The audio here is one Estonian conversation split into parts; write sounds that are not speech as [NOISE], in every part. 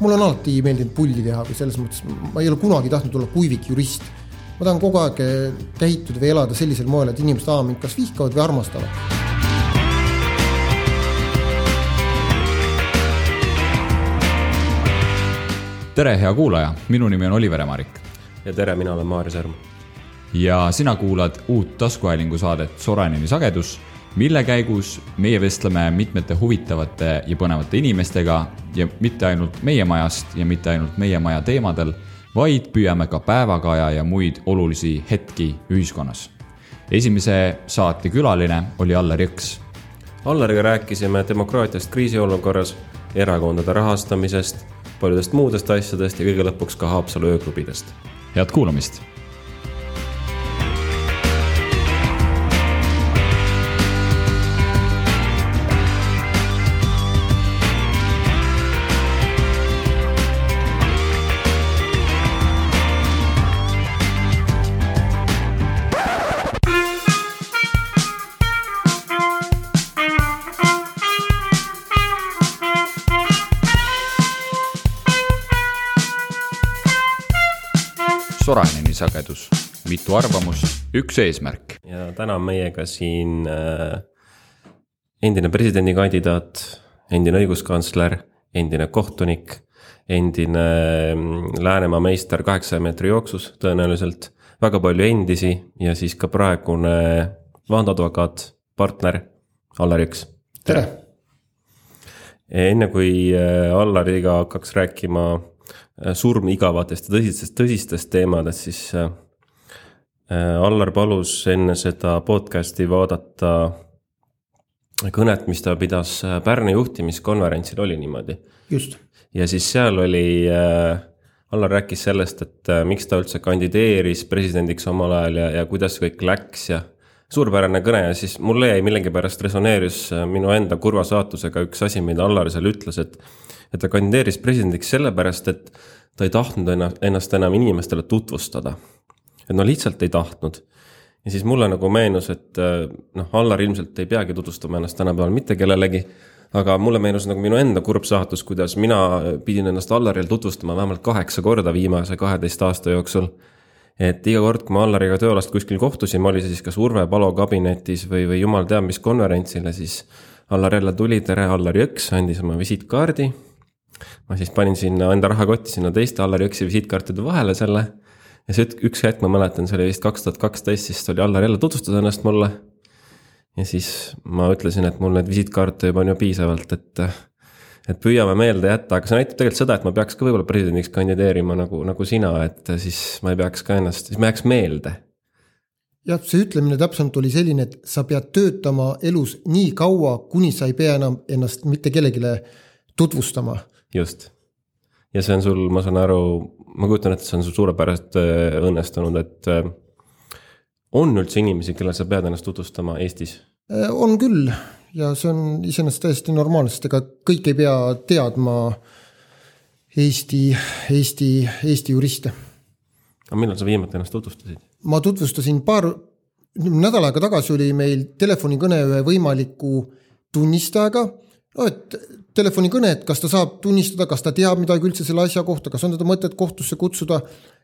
mulle on alati meeldinud pulli teha või selles mõttes ma ei ole kunagi tahtnud olla kuivik jurist. ma tahan kogu aeg käituda või elada sellisel moel, et inimesed A mind kas vihkavad või armastavad. tere, hea kuulaja, minu nimi on Oliver Emarik. ja tere, mina olen Maarja Sõrm. ja sina kuulad uut taskuhäälingu saadet Soraineni sagedus mille käigus meie vestleme mitmete huvitavate ja põnevate inimestega ja mitte ainult meie majast ja mitte ainult meie maja teemadel, vaid püüame ka päevakaja ja muid olulisi hetki ühiskonnas. esimese saate külaline oli Allar Jõks. Allariga rääkisime demokraatiast kriisiolukorras, erakondade rahastamisest, paljudest muudest asjadest ja kõige lõpuks ka Haapsalu ööklubidest. head kuulamist sagedus, mitu arvamust, üks eesmärk. ja täna on meiega siin äh, endine presidendikandidaat, endine õiguskantsler, endine kohtunik, endine mm, Läänemaa meister kaheksasaja meetri jooksus tõenäoliselt, väga palju endisi ja siis ka praegune vandeadvokaat, partner Allar Jõks. tere! enne kui äh, Allariga hakkaks rääkima Äh, surmigavatest ja tõsistest, tõsistest teemadest, siis äh, äh, Allar palus enne seda podcast'i vaadata kõnet, mis ta pidas Pärnu juhtimiskonverentsil, oli niimoodi? just. ja siis seal oli Allar rääkis sellest, et miks ta üldse kandideeris presidendiks omal ajal ja, ja kuidas see kõik läks ja suurepärane kõne ja siis mulle jäi millegipärast resoneeris minu enda kurva saatusega üks asi, mida Allar seal ütles, et et ta kandideeris presidendiks sellepärast, et ta ei tahtnud ennast enam inimestele tutvustada. et no lihtsalt ei tahtnud. ja siis mulle nagu meenus, et noh, Allar ilmselt ei peagi tutvustama ennast tänapäeval mitte kellelegi, aga mulle meenus nagu minu enda kurb saatus, kuidas mina pidin ennast Allaril tutvustama vähemalt kaheksa korda viimase kaheteist aasta jooksul et iga kord, kui ma Allariga tööalast kuskil kohtusime, oli see siis kas Urve Palo kabinetis või, või jumal teab mis konverentsile, siis Allar jälle tuli, tere, Allar Jõks, andis oma visiitkaardi ma siis panin sinna enda rahakotti sinna teiste Allar Jõksi visiitkaartide vahele selle. ja see üks hetk, ma mäletan, see oli vist kaks tuhat kaksteist, siis tuli Allar jälle tutvustada ennast mulle. ja siis ma ütlesin, et mul neid visiitkaarte juba on ju piisavalt, et, et püüame meelde jätta, aga see näitab tegelikult seda, et ma peaks ka võib-olla presidendiks kandideerima nagu, nagu sina, et siis ma ei peaks ka ennast, siis ma jääks meelde jah, see ütlemine täpsemalt oli selline, et sa pead töötama elus nii kaua, kuni sa ei pea enam ennast mitte kellelegi tutvustama just. ja see on sul, ma saan aru, ma kujutan ette, see on sul suurepäraselt äh, õnnestunud, et äh, on üldse inimesi, kellele sa pead ennast tutvustama Eestis? Äh, on küll ja see on iseenesest täiesti normaalne, sest ega kõik ei pea teadma Eesti, Eesti, Eesti juriste. aga millal sa viimati ennast tutvustasid? ma tutvustasin paar, nädal aega tagasi oli meil telefonikõne ühe võimaliku tunnistajaga no et telefonikõne, et kas ta saab tunnistada, kas ta teab midagi üldse selle asja kohta, kas on teda mõtet kohtusse kutsuda.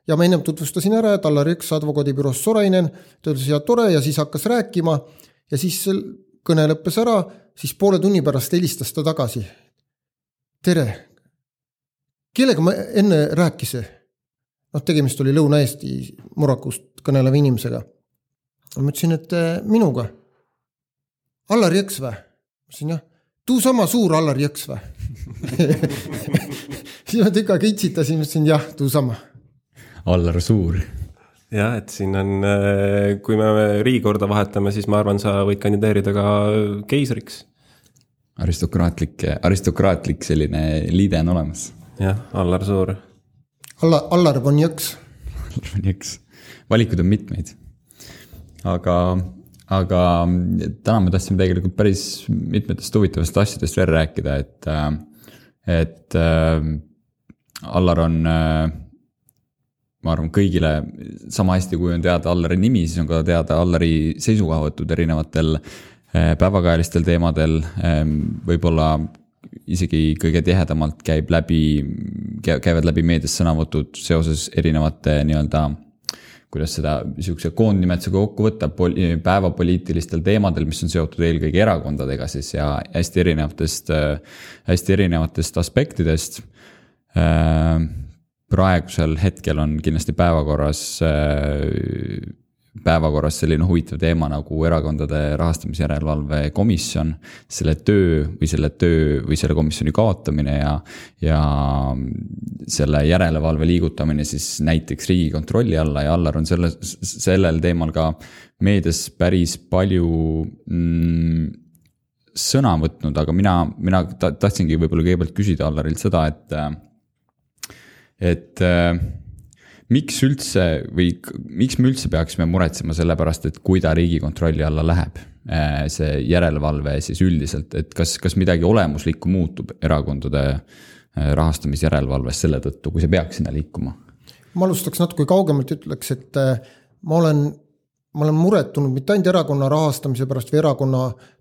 ja ma ennem tutvustasin ära, et Allar Jõks advokaadibüroost Sorainen, ta ütles ja tore ja siis hakkas rääkima. ja siis kõne lõppes ära, siis poole tunni pärast helistas ta tagasi. tere, kellega ma enne rääkisin? noh, tegemist oli Lõuna-Eesti Murakust kõneleva inimesega. ma ütlesin, et minuga. Allar Jõks või? ma ütlesin jah tuu sama suur Allar Jõks või [LAUGHS] siis ma tükk aega itsitasin, ütlesin jah, tuu sama. Allar Suur. jah, et siin on, äh, kui me riigikorda vahetame, siis ma arvan, sa võid kandideerida ka keisriks. aristokraatlik, aristokraatlik selline liide on olemas. jah, Allar Suur. Allar, Allar von Jõks. Allar von Jõks, valikuid on mitmeid. aga aga täna me tahtsime tegelikult päris mitmetest huvitavatest asjadest veel rääkida, et, äh, et äh, Allar on, äh, ma arvan, kõigile sama hästi, kui on teada Allari nimi, siis on ka teada Allari seisukohavõtud erinevatel päevakajalistel teemadel, võib-olla isegi kõige tihedamalt käib läbi, käivad läbi meedias sõnavõtud seoses erinevate nii-öelda kuidas seda sihukese koondnimetusega kokku võtta, päevapoliitilistel teemadel, mis on seotud eelkõige erakondadega siis ja hästi erinevatest, hästi erinevatest aspektidest. praegusel hetkel on kindlasti päevakorras päevakorras selline huvitav teema nagu erakondade rahastamise järelevalve komisjon. selle töö või selle töö või selle komisjoni kaotamine ja, ja selle järelevalve liigutamine siis näiteks riigikontrolli alla ja Allar on selle, sellel teemal ka meedias päris palju mm, sõna võtnud, aga mina, mina tahtsingi võib-olla kõigepealt küsida Allarilt seda, et, et miks üldse või miks me üldse peaksime muretsema selle pärast, et kui ta riigikontrolli alla läheb, äh, see järelevalve siis üldiselt, et kas, kas midagi olemuslikku muutub erakondade äh, rahastamisjärelevalves selle tõttu, kui see peaks sinna liikuma? ma alustaks natuke kaugemalt, ütleks, et äh, ma olen, ma olen muretunud mitte ainult erakonna rahastamise pärast või erakonna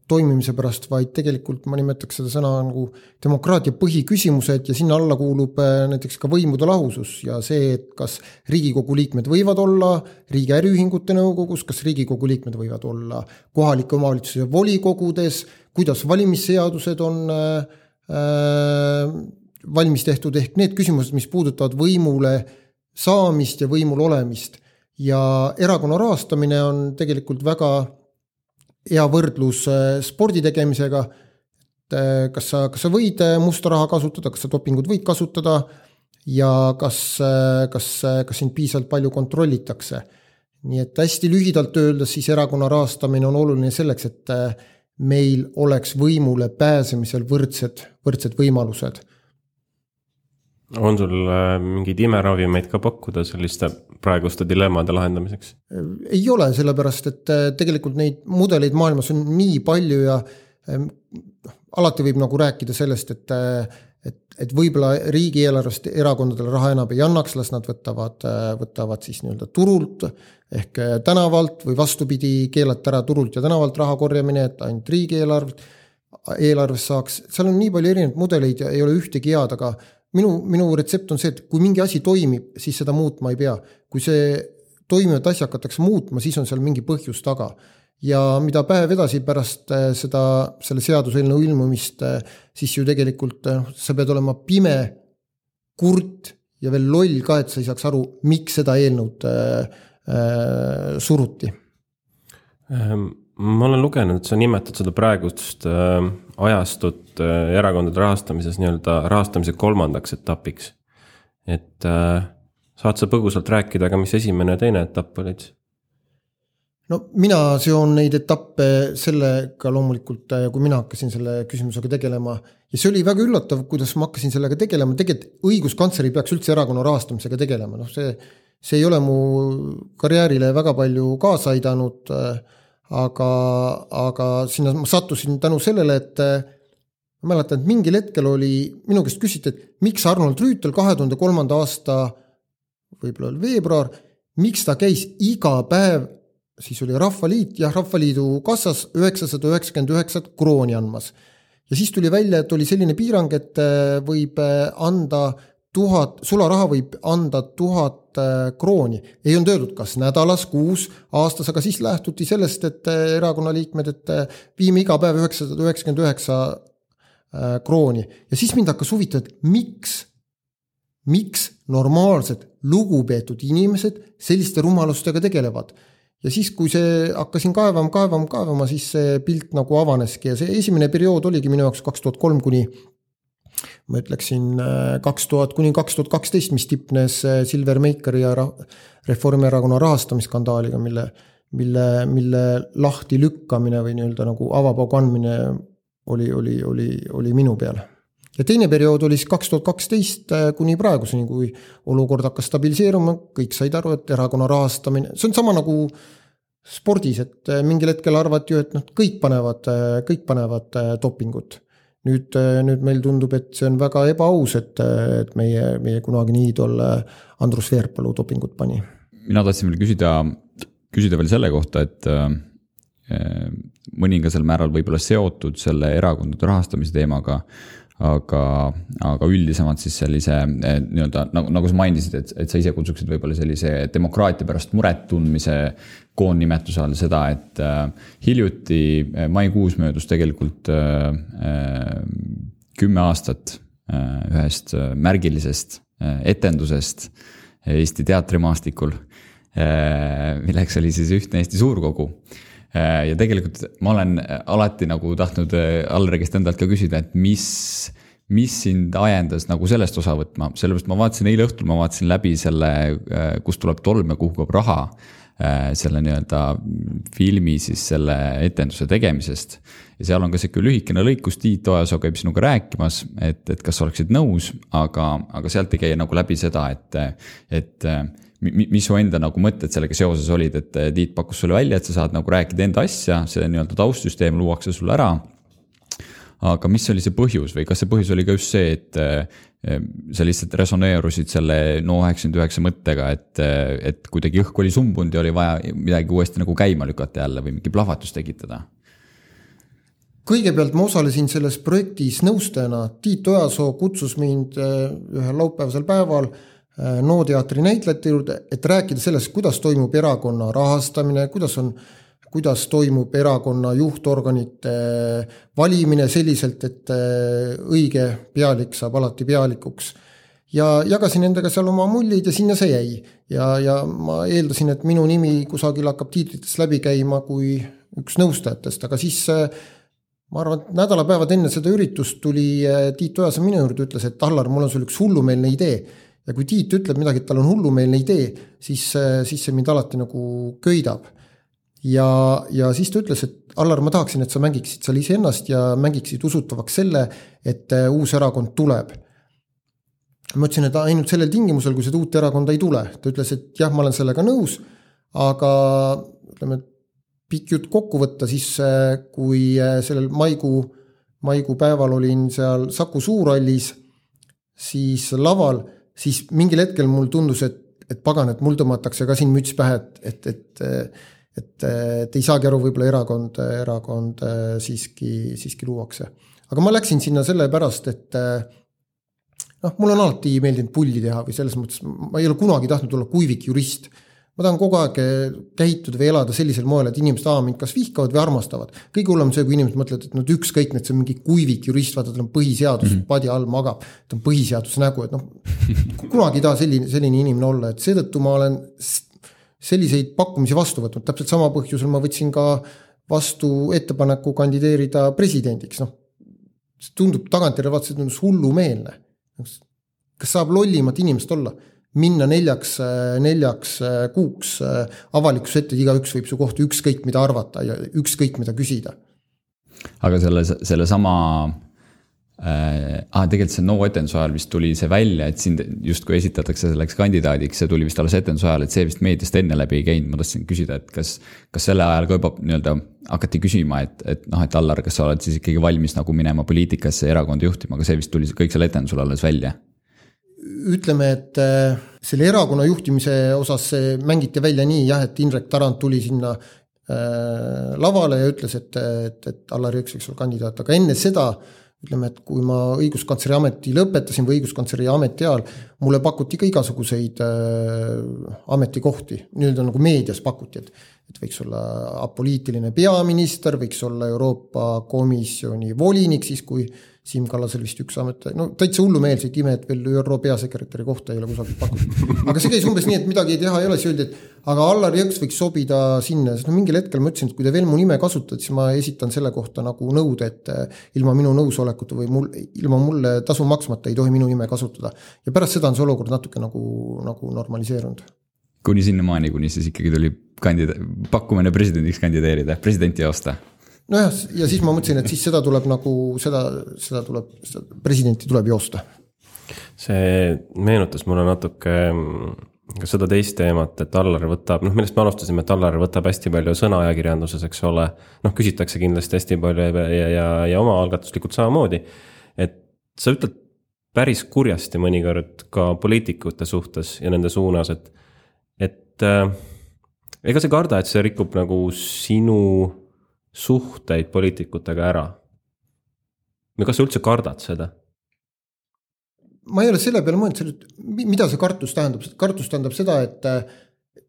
toimimise pärast, vaid tegelikult ma nimetaks seda sõna nagu demokraatia põhiküsimused ja sinna alla kuulub äh, näiteks ka võimude lahusus ja see, et kas riigikogu liikmed võivad olla riigi äriühingute nõukogus, kas riigikogu liikmed võivad olla kohalike omavalitsuse volikogudes, kuidas valimisseadused on äh, äh, valmis tehtud, ehk need küsimused, mis puudutavad võimule saamist ja võimul olemist. Ja erakonna rahastamine on tegelikult väga hea võrdlus äh, spordi tegemisega. et äh, kas sa, kas sa võid äh, musta raha kasutada, kas sa dopingut võid kasutada ja kas, kas, kas sind piisavalt palju kontrollitakse. nii et hästi lühidalt öeldes siis erakonna rahastamine on oluline selleks, et meil oleks võimule pääsemisel võrdsed, võrdsed võimalused on sul äh, mingeid imeravimeid ka pakkuda selliste praeguste dilemmade lahendamiseks? ei ole, sellepärast et äh, tegelikult neid mudeleid maailmas on nii palju ja ähm, noh, alati võib nagu rääkida sellest, et äh, et, et võib-olla riigieelarvest erakondadele raha enam ei annaks, las nad võtavad, võtavad siis nii-öelda turult ehk tänavalt või vastupidi, keelata ära turult ja tänavalt raha korjamine, et ainult riigieelarvest, eelarvest saaks, seal on nii palju erinevaid mudeleid ja ei ole ühtegi head, aga minu, minu retsept on see, et kui mingi asi toimib, siis seda muutma ei pea. kui see toimivat asja hakatakse muutma, siis on seal mingi põhjus taga. ja mida päev edasi pärast äh, seda, selle seaduseelnõu ilmumist, äh, siis ju tegelikult äh, sa pead olema pime, kurt ja veel loll ka, et sa ei saaks aru, miks seda eelnõud äh, äh, suruti ähm ma olen lugenud, sa nimetad seda praegust äh, ajastut äh, erakondade rahastamises nii-öelda rahastamise kolmandaks etapiks. et äh, saad sa põgusalt rääkida ka, mis esimene ja teine etapp olid? no mina seon neid etappe sellega loomulikult, äh, kui mina hakkasin selle küsimusega tegelema ja see oli väga üllatav, kuidas ma hakkasin sellega tegelema, tegelikult õiguskantsler ei peaks üldse erakonna rahastamisega tegelema, noh, see, see ei ole mu karjäärile väga palju kaasa aidanud äh, aga, aga sinna ma sattusin tänu sellele, et ma mäletan, et mingil hetkel oli, minu käest küsiti, et miks Arnold Rüütel kahe tuhande kolmanda aasta võib-olla oli veebruar, miks ta käis iga päev, siis oli Rahvaliit, jah, Rahvaliidu kassas üheksasada üheksakümmend üheksat krooni andmas. ja siis tuli välja, et oli selline piirang, et võib anda tuhat, sularaha võib anda tuhat äh, krooni. ei olnud öeldud, kas nädalas, kuus, aastas, aga siis lähtuti sellest, et äh, erakonna liikmed, et äh, viime iga päev üheksasada üheksakümmend üheksa krooni ja siis mind hakkas huvitama, et miks, miks normaalsed, lugupeetud inimesed selliste rumalustega tegelevad ja siis, kui see hakkasin kaevama, kaevama, kaevama, siis see pilt nagu avaneski ja see esimene periood oligi minu jaoks kaks tuhat kolm kuni ma ütleksin äh, kaks tuhat kuni kaks tuhat kaksteist, mis tipnes äh, Silver Makeri ja Reformierakonna rahastamisskandaaliga, mille, mille, mille lahti lükkamine või nii-öelda nagu avapaugu andmine oli, oli, oli, oli minu peal. ja teine periood oli siis kaks tuhat kaksteist äh, kuni praeguseni, kui olukord hakkas stabiliseeruma, kõik said aru, et erakonna rahastamine, see on sama nagu spordis, et mingil hetkel arvati ju, et noh, kõik panevad, kõik panevad dopingut nüüd, äh, nüüd meil tundub, et see on väga ebaaus, et, äh, et meie, meie kunagine iidol äh, Andrus Veerpalu dopingut pani. mina tahtsin veel küsida, küsida veel selle kohta, et mõningasel määral võib-olla seotud selle erakondade rahastamise teemaga aga, aga üldisemalt siis sellise eh, nii-öelda nagu, nagu sa mainisid, et, et sa ise kutsuksid võib-olla sellise demokraatia pärast muret tundmise koondnimetuse all seda, et äh, hiljuti äh, maikuus möödus tegelikult äh, äh, kümme aastat äh, ühest märgilisest äh, etendusest Eesti teatrimaastikul äh,, milleks oli siis Ühtne Eesti Suurkogu. Äh, ja tegelikult ma olen alati nagu tahtnud äh, Alrekist endalt ka küsida, et mis, mis sind ajendas nagu sellest osa võtma, sellepärast ma vaatasin eile õhtul, ma vaatasin läbi selle, äh, kust tuleb tolm ja kuhu kaob raha. selle nii-öelda filmi siis selle etenduse tegemisest. ja seal on ka sihuke lühikene lõik, kus Tiit Ojasoo käib sinuga rääkimas, et, et kas oleksid nõus, aga, aga sealt ei käi nagu läbi seda, et, et mis su enda nagu mõtted sellega seoses olid, et Tiit pakkus sulle välja, et sa saad nagu rääkida enda asja, see nii-öelda taustsüsteem luuakse sulle ära. aga mis oli see põhjus või kas see põhjus oli ka just see, et eh, sa lihtsalt resoneerusid selle no üheksakümmend üheksa mõttega, et, et kuidagi õhk oli sumbunud ja oli vaja midagi uuesti nagu käima lükata jälle või mingi plahvatus tekitada? kõigepealt ma osalesin selles projektis nõustajana, Tiit Ojasoo kutsus mind eh, ühel laupäevasel päeval Äh, NO teatri näitlejate juurde, et rääkida sellest, kuidas toimub erakonna rahastamine, kuidas on, kuidas toimub erakonna juhtorganite valimine selliselt, et äh, õige pealik saab alati pealikuks. ja jagasin endaga seal oma mullid ja sinna see jäi. ja, ja ma eeldasin, et minu nimi kusagil hakkab tiitritest läbi käima kui üks nõustajatest, aga siis äh, ma arvan, et nädalapäevad enne seda üritust tuli Tiit Ojasoo minu juurde, ütles, et Allar, mul on sul üks hullumeelne idee ja kui Tiit ütleb midagi, et tal on hullumeelne idee, siis, siis see mind alati nagu köidab. ja, ja siis ta ütles, et Allar, ma tahaksin, et sa mängiksid seal iseennast ja mängiksid usutavaks selle, et äh, uus erakond tuleb. ma ütlesin, et ainult sellel tingimusel, kui seda uut erakonda ei tule, ta ütles, et jah, ma olen sellega nõus, aga ütleme, pikk jutt kokku võtta, siis äh, kui äh, sellel maikuu, maikuu päeval olin seal Saku Suurhallis, siis laval siis mingil hetkel mul tundus, et, et pagan, et mul tõmmatakse ka siin müts pähe, et, et, et et, et ei saagi aru, võib-olla erakond, erakond siiski, siiski luuakse. aga ma läksin sinna sellepärast, et noh, mulle on alati meeldinud pulli teha või selles mõttes ma ei ole kunagi tahtnud olla kuivik jurist ma tahan kogu aeg eh, käituda või elada sellisel moel, et inimesed A mind kas vihkavad või armastavad. kõige hullem on see, kui inimesed mõtlevad, et no ükskõik, et see on mingi kuivik jurist, vaata tal on põhiseadus mm -hmm. padja all magab. ta on põhiseaduse nägu, et noh, kunagi ei taha selline, selline inimene olla, et seetõttu ma olen selliseid pakkumisi vastu võtnud, täpselt sama põhjusel ma võtsin ka vastu ettepaneku kandideerida presidendiks, noh. see tundub tagantjärele vaadates, et tundus hullumeelne. kas saab lollimat inimest olla? Minna neljaks, neljaks kuuks avalikkuse ette, igaüks võib su kohta ükskõik mida arvata ja ükskõik mida küsida. aga selle, sellesama äh,, ah, tegelikult see no etenduse ajal vist tuli see välja, et sind justkui esitatakse selleks kandidaadiks, see tuli vist alles etenduse ajal, et see vist meediast enne läbi ei käinud, ma tahtsin küsida, et kas. kas selle ajal ka juba nii-öelda hakati küsima, et, et noh, et Allar, kas sa oled siis ikkagi valmis nagu minema poliitikasse ja erakonda juhtima, aga see vist tuli kõik seal etendusel alles välja ütleme, et äh, selle erakonna juhtimise osas mängiti välja nii jah, et Indrek Tarand tuli sinna äh, lavale ja ütles, et, et, et Allar Jõks võiks olla kandidaat, aga enne seda ütleme, et kui ma õiguskantsleri ameti lõpetasin või õiguskantsleri ameti ajal, mulle pakuti ka igasuguseid äh, ametikohti, nii-öelda nagu meedias pakuti, et et võiks olla apoliitiline peaminister, võiks olla Euroopa Komisjoni volinik, siis kui äh, Siim Kallasel vist üks amet, no täitsa hullumeelseid ime, et veel ÜRO peasekretäri kohta ei ole kusagilt pakutud. aga see käis umbes nii, et midagi teha ei ole, siis öeldi, et aga Allar Jõks võiks sobida sinna, sest no mingil hetkel ma ütlesin, et kui te veel mu nime kasutate, siis ma esitan selle kohta nagu nõude, et eh, ilma minu nõusolekuta või mul, ilma mulle tasu maksmata ei tohi minu nime kasutada. ja pärast seda on see olukord natuke nagu, nagu normaliseerunud. Kuni sinnamaani, kuni siis ikkagi tuli kandida-, pakkumine presidendiks kandideerida, presidenti joosta nojah, ja siis ma mõtlesin, et siis seda tuleb nagu seda, seda tuleb, seda presidenti tuleb joosta. see meenutas mulle natuke mm, ka seda teist teemat, et Allar võtab, noh, millest me alustasime, et Allar võtab hästi palju sõna ajakirjanduses, eks ole. noh, küsitakse kindlasti hästi palju ja, ja, ja, ja omaalgatuslikult samamoodi. et sa ütled päris kurjasti mõnikord ka poliitikute suhtes ja nende suunas, et, et äh, ega sa ei karda, et see rikub nagu sinu suhteid poliitikutega ära? või kas sa üldse kardad seda? ma ei ole selle peale mõelnud, mida see kartus tähendab, kartus tähendab seda, et äh,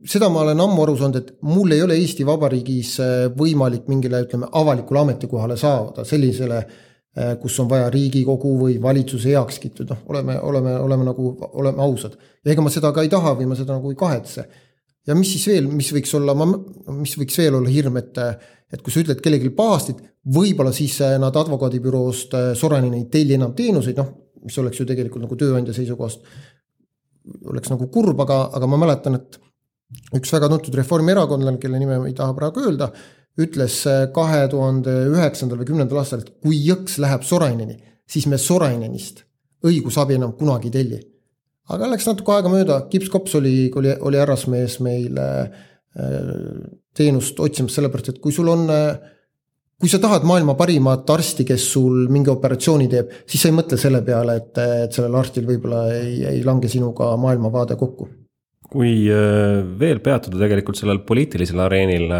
seda ma olen ammu aru saanud, et mul ei ole Eesti Vabariigis äh, võimalik mingile, ütleme, avalikule ametikohale saada sellisele, äh, kus on vaja Riigikogu või valitsuse heakskiitu, noh, oleme, oleme, oleme nagu, oleme ausad. ja ega ma seda ka ei taha või ma seda nagu ei kahetse. Ja mis siis veel, mis võiks olla, mis võiks veel olla hirm, et, et kui sa ütled kellelegi pahasti, võib-olla siis nad advokaadibüroost Sorainen ei telli enam teenuseid, noh mis oleks ju tegelikult nagu tööandja seisukohast oleks nagu kurb, aga, aga ma mäletan, et üks väga tuntud reformierakondlane, kelle nime ma ei taha praegu öelda, ütles kahe tuhande üheksandal või kümnendal aastal, et kui jõks läheb Soraineni, siis me Sorainenist õigusabi enam kunagi ei telli. Aga läks natuke aega mööda, Kips-Kops oli, oli, oli härrasmees meil äh, teenust otsimas, sellepärast et kui sul on äh, kui sa tahad maailma parimat arsti, kes sul mingi operatsiooni teeb, siis sa ei mõtle selle peale, et, et sellel arstil võib-olla ei, ei lange sinuga maailmavaade kokku. kui äh, veel peatuda tegelikult sellel poliitilisel areenil,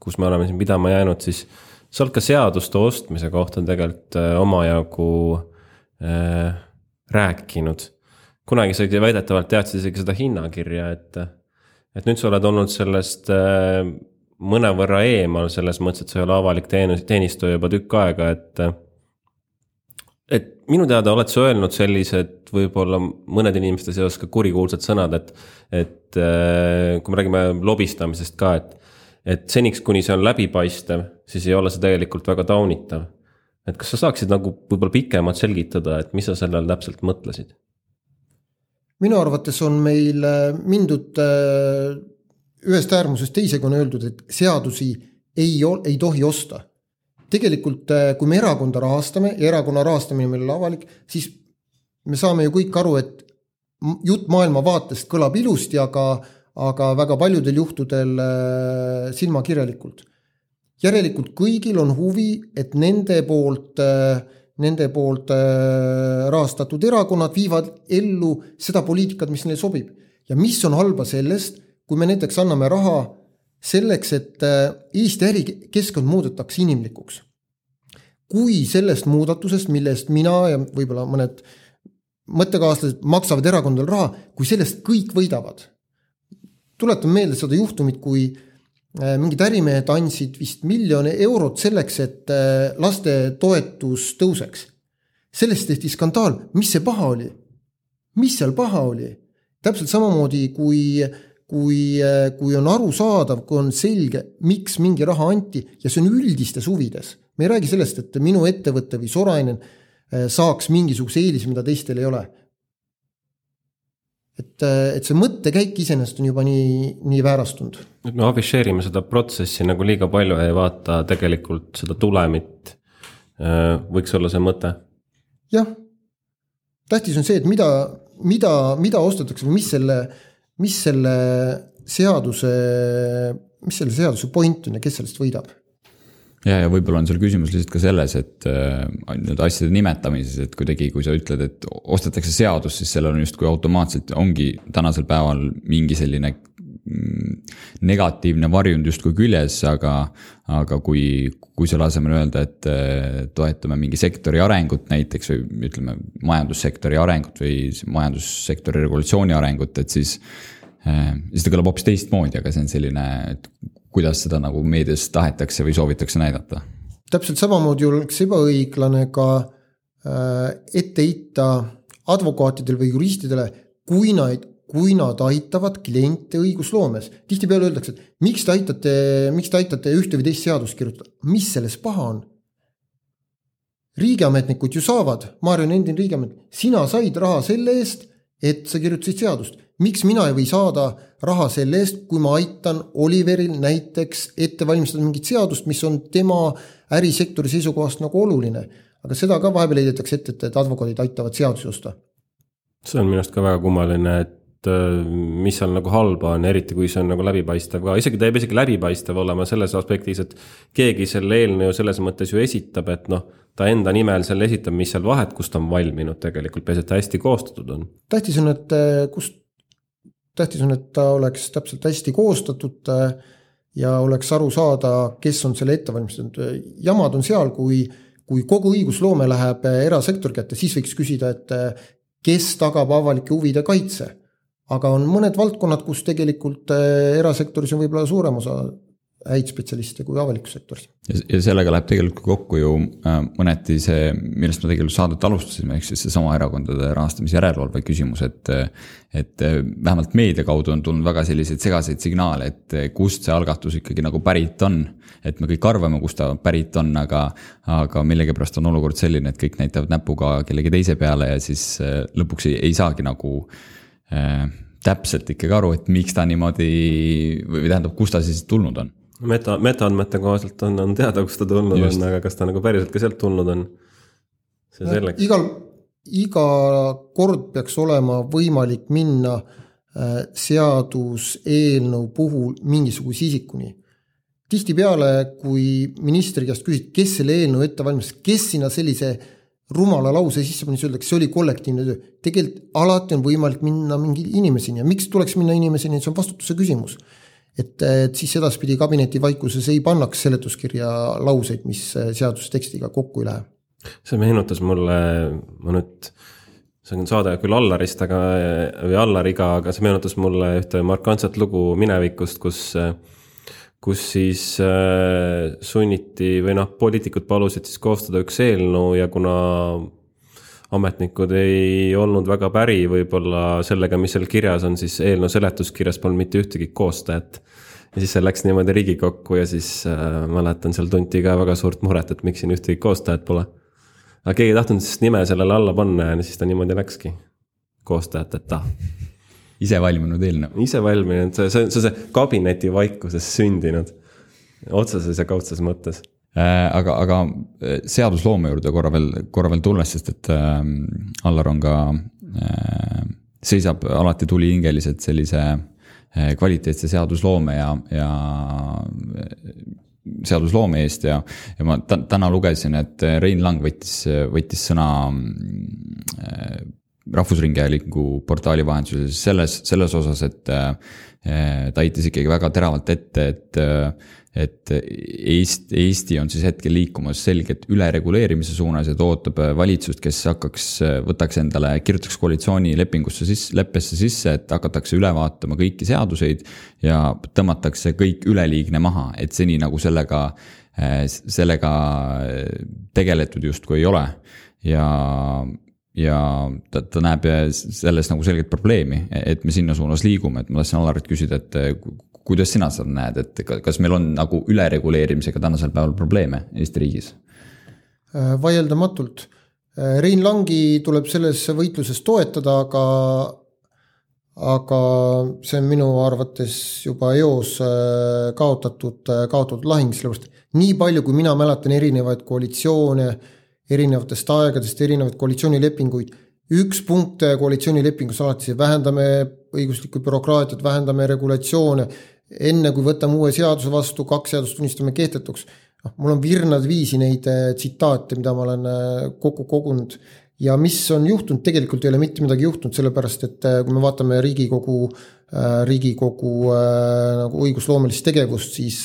kus me oleme siin pidama jäänud, siis oled ka seaduste ostmise kohta tegelikult äh, omajagu äh, rääkinud. Kunagi sa väidetavalt teadsid isegi seda hinnakirja, et, et nüüd sa oled olnud sellest äh, mõnevõrra eemal selles mõttes, et sa ei ole avalik teenus, teenistuja juba tükk aega, et. et minu teada oled sa öelnud sellised võib-olla mõnede inimeste seas ka kurikuulsad sõnad, et, et äh, kui me räägime lobistamisest ka, et. et seniks, kuni see on läbipaistev, siis ei ole see tegelikult väga taunitav. et kas sa saaksid nagu võib-olla pikemalt selgitada, et mis sa sellel täpselt mõtlesid? Minu arvates on meil äh, mindud äh ühest äärmusest teisega on öeldud, et seadusi ei, ei tohi osta. tegelikult, äh, kui me erakonda rahastame ja erakonna rahastamine meil on avalik, siis me saame ju kõik aru, et jutt maailmavaatest kõlab ilusti, aga, aga väga paljudel juhtudel silmakirjalikult. järelikult kõigil on huvi, et nende poolt, äh, nende poolt rahastatud erakonnad viivad ellu seda poliitikat, mis neile sobib. ja mis on halba sellest kui me näiteks anname raha selleks, et äh, Eesti ärikeskkond muudetakse inimlikuks. kui sellest muudatusest, mille eest mina ja võib-olla mõned mõttekaaslased maksavad erakondadele raha, kui sellest kõik võidavad. tuletan meelde seda juhtumit, kui äh, mingid ärimehed andsid vist miljon eurot selleks, et äh, lastetoetus tõuseks. sellest tehti skandaal, mis see paha oli? mis seal paha oli? täpselt samamoodi, kui äh, kui, kui on arusaadav, kui on selge, miks mingi raha anti ja see on üldistes huvides. me ei räägi sellest, et minu ettevõte või Sorainen saaks mingisuguse eelise, mida teistel ei ole. Et, eh, et see mõttekäik iseenesest on juba nii, nii väärastunud. et me afišeerime seda protsessi nagu liiga palju ja ei vaata tegelikult seda tulemit. Eh, võiks olla see mõte. jah, tähtis on see, et mida, mida, mida ostetakse või mis selle mis selle seaduse, mis selle seaduse point on ja kes sellest võidab? Ja, ja võib-olla on seal küsimus lihtsalt ka selles, et äh, nii-öelda asjade nimetamises, et kuidagi, kui sa ütled, et ostetakse seadus, siis sellel on justkui automaatselt ongi tänasel päeval mingi selline mm, negatiivne varjund justkui küljes, aga, aga kui, kui selle asemel öelda, et äh, toetame mingi sektori arengut näiteks või ütleme, majandussektori arengut või majandussektori regulatsiooni arengut, et siis Äh, siis ta kõlab hoopis teistmoodi, aga see on selline, et kuidas seda nagu meedias tahetakse või soovitakse näidata. täpselt samamoodi oleks ebaõiglane ka äh, ette heita advokaatidele või juristidele, kui nad, kui nad aitavad kliente õigusloomes. tihtipeale öeldakse, et miks te aitate, miks te aitate ühte või teist seadust kirjutada, mis selles paha on? riigiametnikud ju saavad, Maarja on endine riigiametnik, sina said raha selle eest, et sa kirjutasid seadust miks mina ei või saada raha selle eest, kui ma aitan Oliveril näiteks ette valmistada mingit seadust, mis on tema ärisektori seisukohast nagu oluline. aga seda ka vahepeal heidetakse ette, et, et advokaadid aitavad seadusi osta. see on minu arust ka väga kummaline, et äh, mis seal nagu halba on, eriti kui see on nagu läbipaistev ka, isegi ta jääb isegi läbipaistev olema selles aspektis, et keegi selle eelnõu selles mõttes ju esitab, et noh, ta enda nimel selle esitab, mis seal vahet, kust ta on valminud tegelikult, peaasi, et ta hästi koostatud on. tähtis on, et äh, kust tähtis on, et ta oleks täpselt hästi koostatud äh, ja oleks aru saada, kes on selle ette valmistanud. jamad on seal, kui, kui kogu õigusloome läheb äh, erasektori kätte, siis võiks küsida, et äh, kes tagab avalike huvide kaitse. aga on mõned valdkonnad, kus tegelikult erasektoris on võib-olla suurem osa häid spetsialiste kui avalikus sektoris. ja sellega läheb tegelikult kokku ju äh, mõneti see, millest me tegelikult saadet alustasime, ehk siis seesama erakondade rahastamise järelevalve küsimus, et. et äh, vähemalt meedia kaudu on tulnud väga selliseid segaseid signaale, et äh, kust see algatus ikkagi nagu pärit on. et me kõik arvame, kust ta pärit on, aga, aga millegipärast on olukord selline, et kõik näitavad näpuga kellegi teise peale ja siis lõpuks ei, ei saagi nagu äh, täpselt ikkagi aru, et miks ta niimoodi või tähendab, kust ta siis tulnud on meta, metaandmete kohaselt on, on teada, kust ta tulnud Just. on, aga kas ta nagu päriselt ka sealt tulnud on? see selleks. igal, iga kord peaks olema võimalik minna äh, seaduseelnõu puhul mingisuguse isikuni. tihtipeale, kui ministri käest küsiti, kes selle eelnõu ette valmistas, kes sinna sellise rumala lause sisse pani, siis öeldakse, see oli kollektiivne töö. tegelikult alati on võimalik minna mingi inimeseni ja miks tuleks minna inimeseni, see on vastutuse küsimus et, et siis edaspidi kabineti vaikuses ei pannaks seletuskirja lauseid, mis äh, seadustekstiga kokku ei lähe. see meenutas mulle, ma nüüd, see on saade küll Allarist, aga, või Allariga, aga see meenutas mulle ühte markantset lugu minevikust, kus kus siis äh, sunniti või noh, poliitikud palusid siis koostada üks eelnõu ja kuna ametnikud ei olnud väga päri võib-olla sellega, mis seal kirjas on, siis eelnõu seletuskirjas polnud mitte ühtegi koostajat. ja siis see läks niimoodi Riigikokku ja siis äh, mäletan, seal tunti ka väga suurt muret, et miks siin ühtegi koostajat pole. aga keegi ei tahtnud siis nime sellele alla panna ja siis ta niimoodi läkski, koostajateta ise valminud eelnõu. ise valminud, see, see, see, see kabineti vaikuses sündinud, otseses ja kaudses mõttes aga, aga äh, seadusloome juurde korra veel, korra veel tulles, sest et äh, Allar on ka äh,, seisab alati tulihingeliselt sellise äh, kvaliteetse seadusloome ja, ja seadusloome eest ja, ja ma täna lugesin, et Rein Lang võttis, võttis sõna äh, Rahvusringhäälingu portaali vahendusel selles, selles osas, et äh, ta heitis ikkagi väga teravalt ette, et äh, et Eesti, Eesti on siis hetkel liikumas selgelt ülereguleerimise suunas ja ta ootab äh, valitsust, kes hakkaks, äh, võtaks endale, kirjutaks koalitsioonilepingusse sisse, leppesse sisse, et hakatakse üle vaatama kõiki seaduseid. ja tõmmatakse kõik üleliigne maha, et seni nagu sellega, äh, sellega tegeletud justkui ei ole. ja, ja ta, ta näeb selles nagu selget probleemi, et me sinna suunas liigume, et ma tahtsin Alarilt küsida, et kuidas sina seda näed, et kas meil on nagu ülereguleerimisega tänasel päeval probleeme Eesti riigis? Äh, vaieldamatult. Äh, Rein Langi tuleb selles võitluses toetada, aga, aga see on minu arvates juba eos äh, kaotatud, kaotatud lahing, sellepärast nii palju, kui mina mäletan erinevaid koalitsioone erinevatest aegadest, erinevaid koalitsioonilepinguid üks punkt koalitsioonilepingus alati, vähendame õiguslikku bürokraatiat, vähendame regulatsioone, enne kui võtame uue seaduse vastu, kaks seadust tunnistame kehtetuks. noh, mul on virnad viisi neid äh, tsitaate, mida ma olen äh, kokku kogunud ja mis on juhtunud, tegelikult ei ole mitte midagi juhtunud, sellepärast et äh, kui me vaatame Riigikogu, Riigikogu nagu õigusloomelist tegevust, siis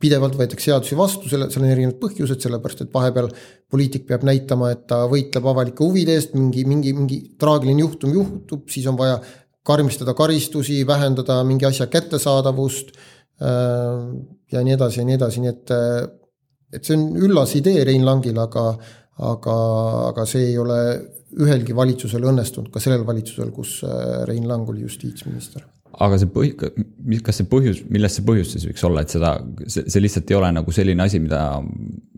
pidevalt võetakse seadusi vastu, selle, seal on erinevad põhjused, sellepärast et vahepeal poliitik peab näitama, et ta võitleb avalike huvide eest, mingi, mingi, mingi traagiline juhtum juhtub, siis on vaja karmistada karistusi, vähendada mingi asja kättesaadavust äh, ja nii edasi ja nii edasi, nii et, äh, et see on üllas idee Rein Langil, aga, aga, aga see ei ole ühelgi valitsusel õnnestunud, ka sellel valitsusel, kus äh, Rein Lang oli justiitsminister aga see põhi, kas see põhjus, milles see põhjus siis võiks olla, et seda, see, see lihtsalt ei ole nagu selline asi, mida,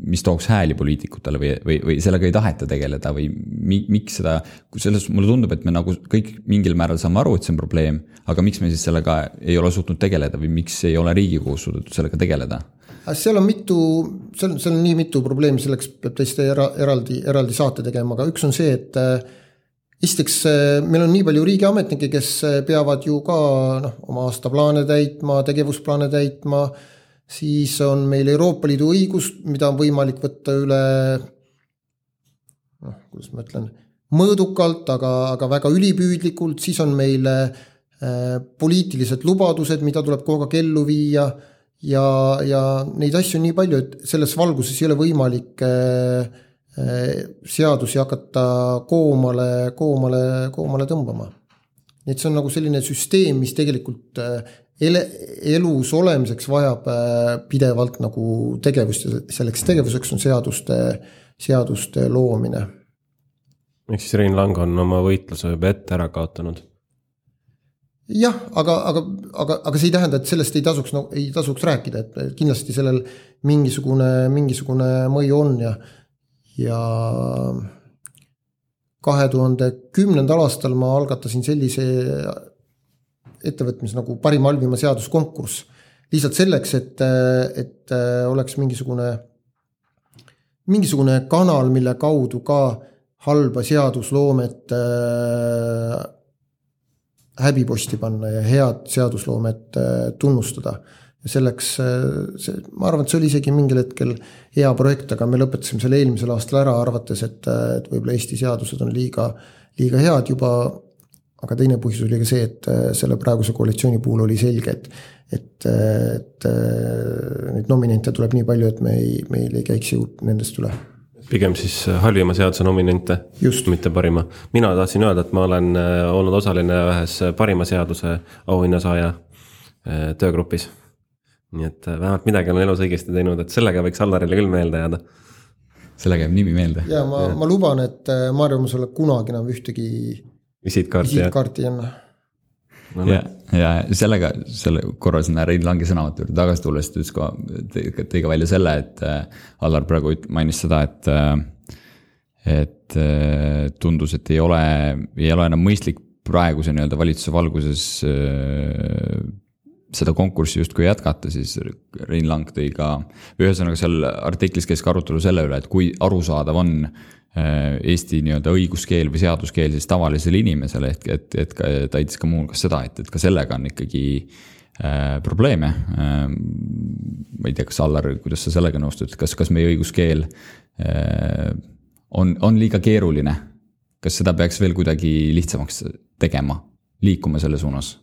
mis tooks hääli poliitikutele või, või, või sellega ei taheta tegeleda või mi, miks seda, selles mulle tundub, et me nagu kõik mingil määral saame aru, et see on probleem, aga miks me siis sellega ei ole suutnud tegeleda või miks ei ole Riigikogus suudetud sellega tegeleda? seal on mitu, seal on, seal on nii mitu probleemi, selleks peab täiesti era, eraldi, eraldi saate tegema, aga üks on see, et esiteks, eh, meil on nii palju riigiametnikke, kes eh, peavad ju ka noh, oma aastaplaane täitma, tegevusplaane täitma, siis on meil Euroopa Liidu õigus, mida on võimalik võtta üle noh, kuidas ma ütlen, mõõdukalt, aga, aga väga ülipüüdlikult, siis on meil äh, poliitilised lubadused, mida tuleb kogu aeg ellu viia. Ja, ja neid asju on nii palju, et selles valguses ei ole võimalik äh, seadusi hakata koomale, koomale, koomale tõmbama. et see on nagu selline süsteem, mis tegelikult ele, elus olemiseks vajab pidevalt nagu tegevust ja selleks tegevuseks on seaduste, seaduste loomine. ehk siis Rein Lang on oma võitluse juba ette ära kaotanud jah, aga, aga, aga, aga see ei tähenda, et sellest ei tasuks, no ei tasuks rääkida, et kindlasti sellel mingisugune, mingisugune mõju on ja, ja kahe tuhande kümnendal aastal ma algatasin sellise ettevõtmise nagu parima halvima seaduskonkurss. lihtsalt selleks, et, et oleks mingisugune, mingisugune kanal, mille kaudu ka halba seadusloomet häbiposti panna ja head seadusloomet äh, tunnustada. Selleks, äh, see, ma arvan, et see oli isegi mingil hetkel hea projekt, aga me lõpetasime selle eelmisel aastal ära, arvates, et, äh, et võib-olla Eesti seadused on liiga, liiga head juba. aga teine põhjus oli ka see, et selle praeguse koalitsiooni puhul oli selge, et, et, et neid nominente tuleb nii palju, et me ei, meil ei käiks jõud nendest üle pigem siis äh, halvima seaduse nominente, mitte parima. mina tahtsin öelda, et ma olen äh, olnud osaline ühes äh, parima seaduse auhinnasaaja töögrupis. Nii et vähemalt midagi olen elus õigesti teinud, et sellega võiks Allarile küll meelde jääda. sellega jääb nimi meelde. ja ma, ma luban, et Maarja, ma sulle kunagi enam ühtegi visiitkaarti, visiitkaarti ei anna no,. ja, ja sellega, selle korra sinna Rein Langi sõnavõtu juurde tagasi tulles, ta ütles ka, tõi ka välja selle, et äh, Allar praegu mainis seda, et. Äh, et äh, tundus, et ei ole, ei ole enam mõistlik praeguse nii-öelda valitsuse valguses seda konkurssi justkui jätkata, siis Rein Lang tõi ka, ühesõnaga seal artiklis käis ka arutelu selle üle, et kui arusaadav on Äh, Eesti nii-öelda õiguskeel või seaduskeel siis tavalisele inimesele, ehk et, et ka ta aitas ka muuhulgas seda, et, et ka sellega on ikkagi äh, probleeme äh,. ma ei tea, kas Allar, kuidas sa sellega nõustud, kas, kas meie õiguskeel äh, on, on liiga keeruline? kas seda peaks veel kuidagi lihtsamaks tegema, liikuma selle suunas?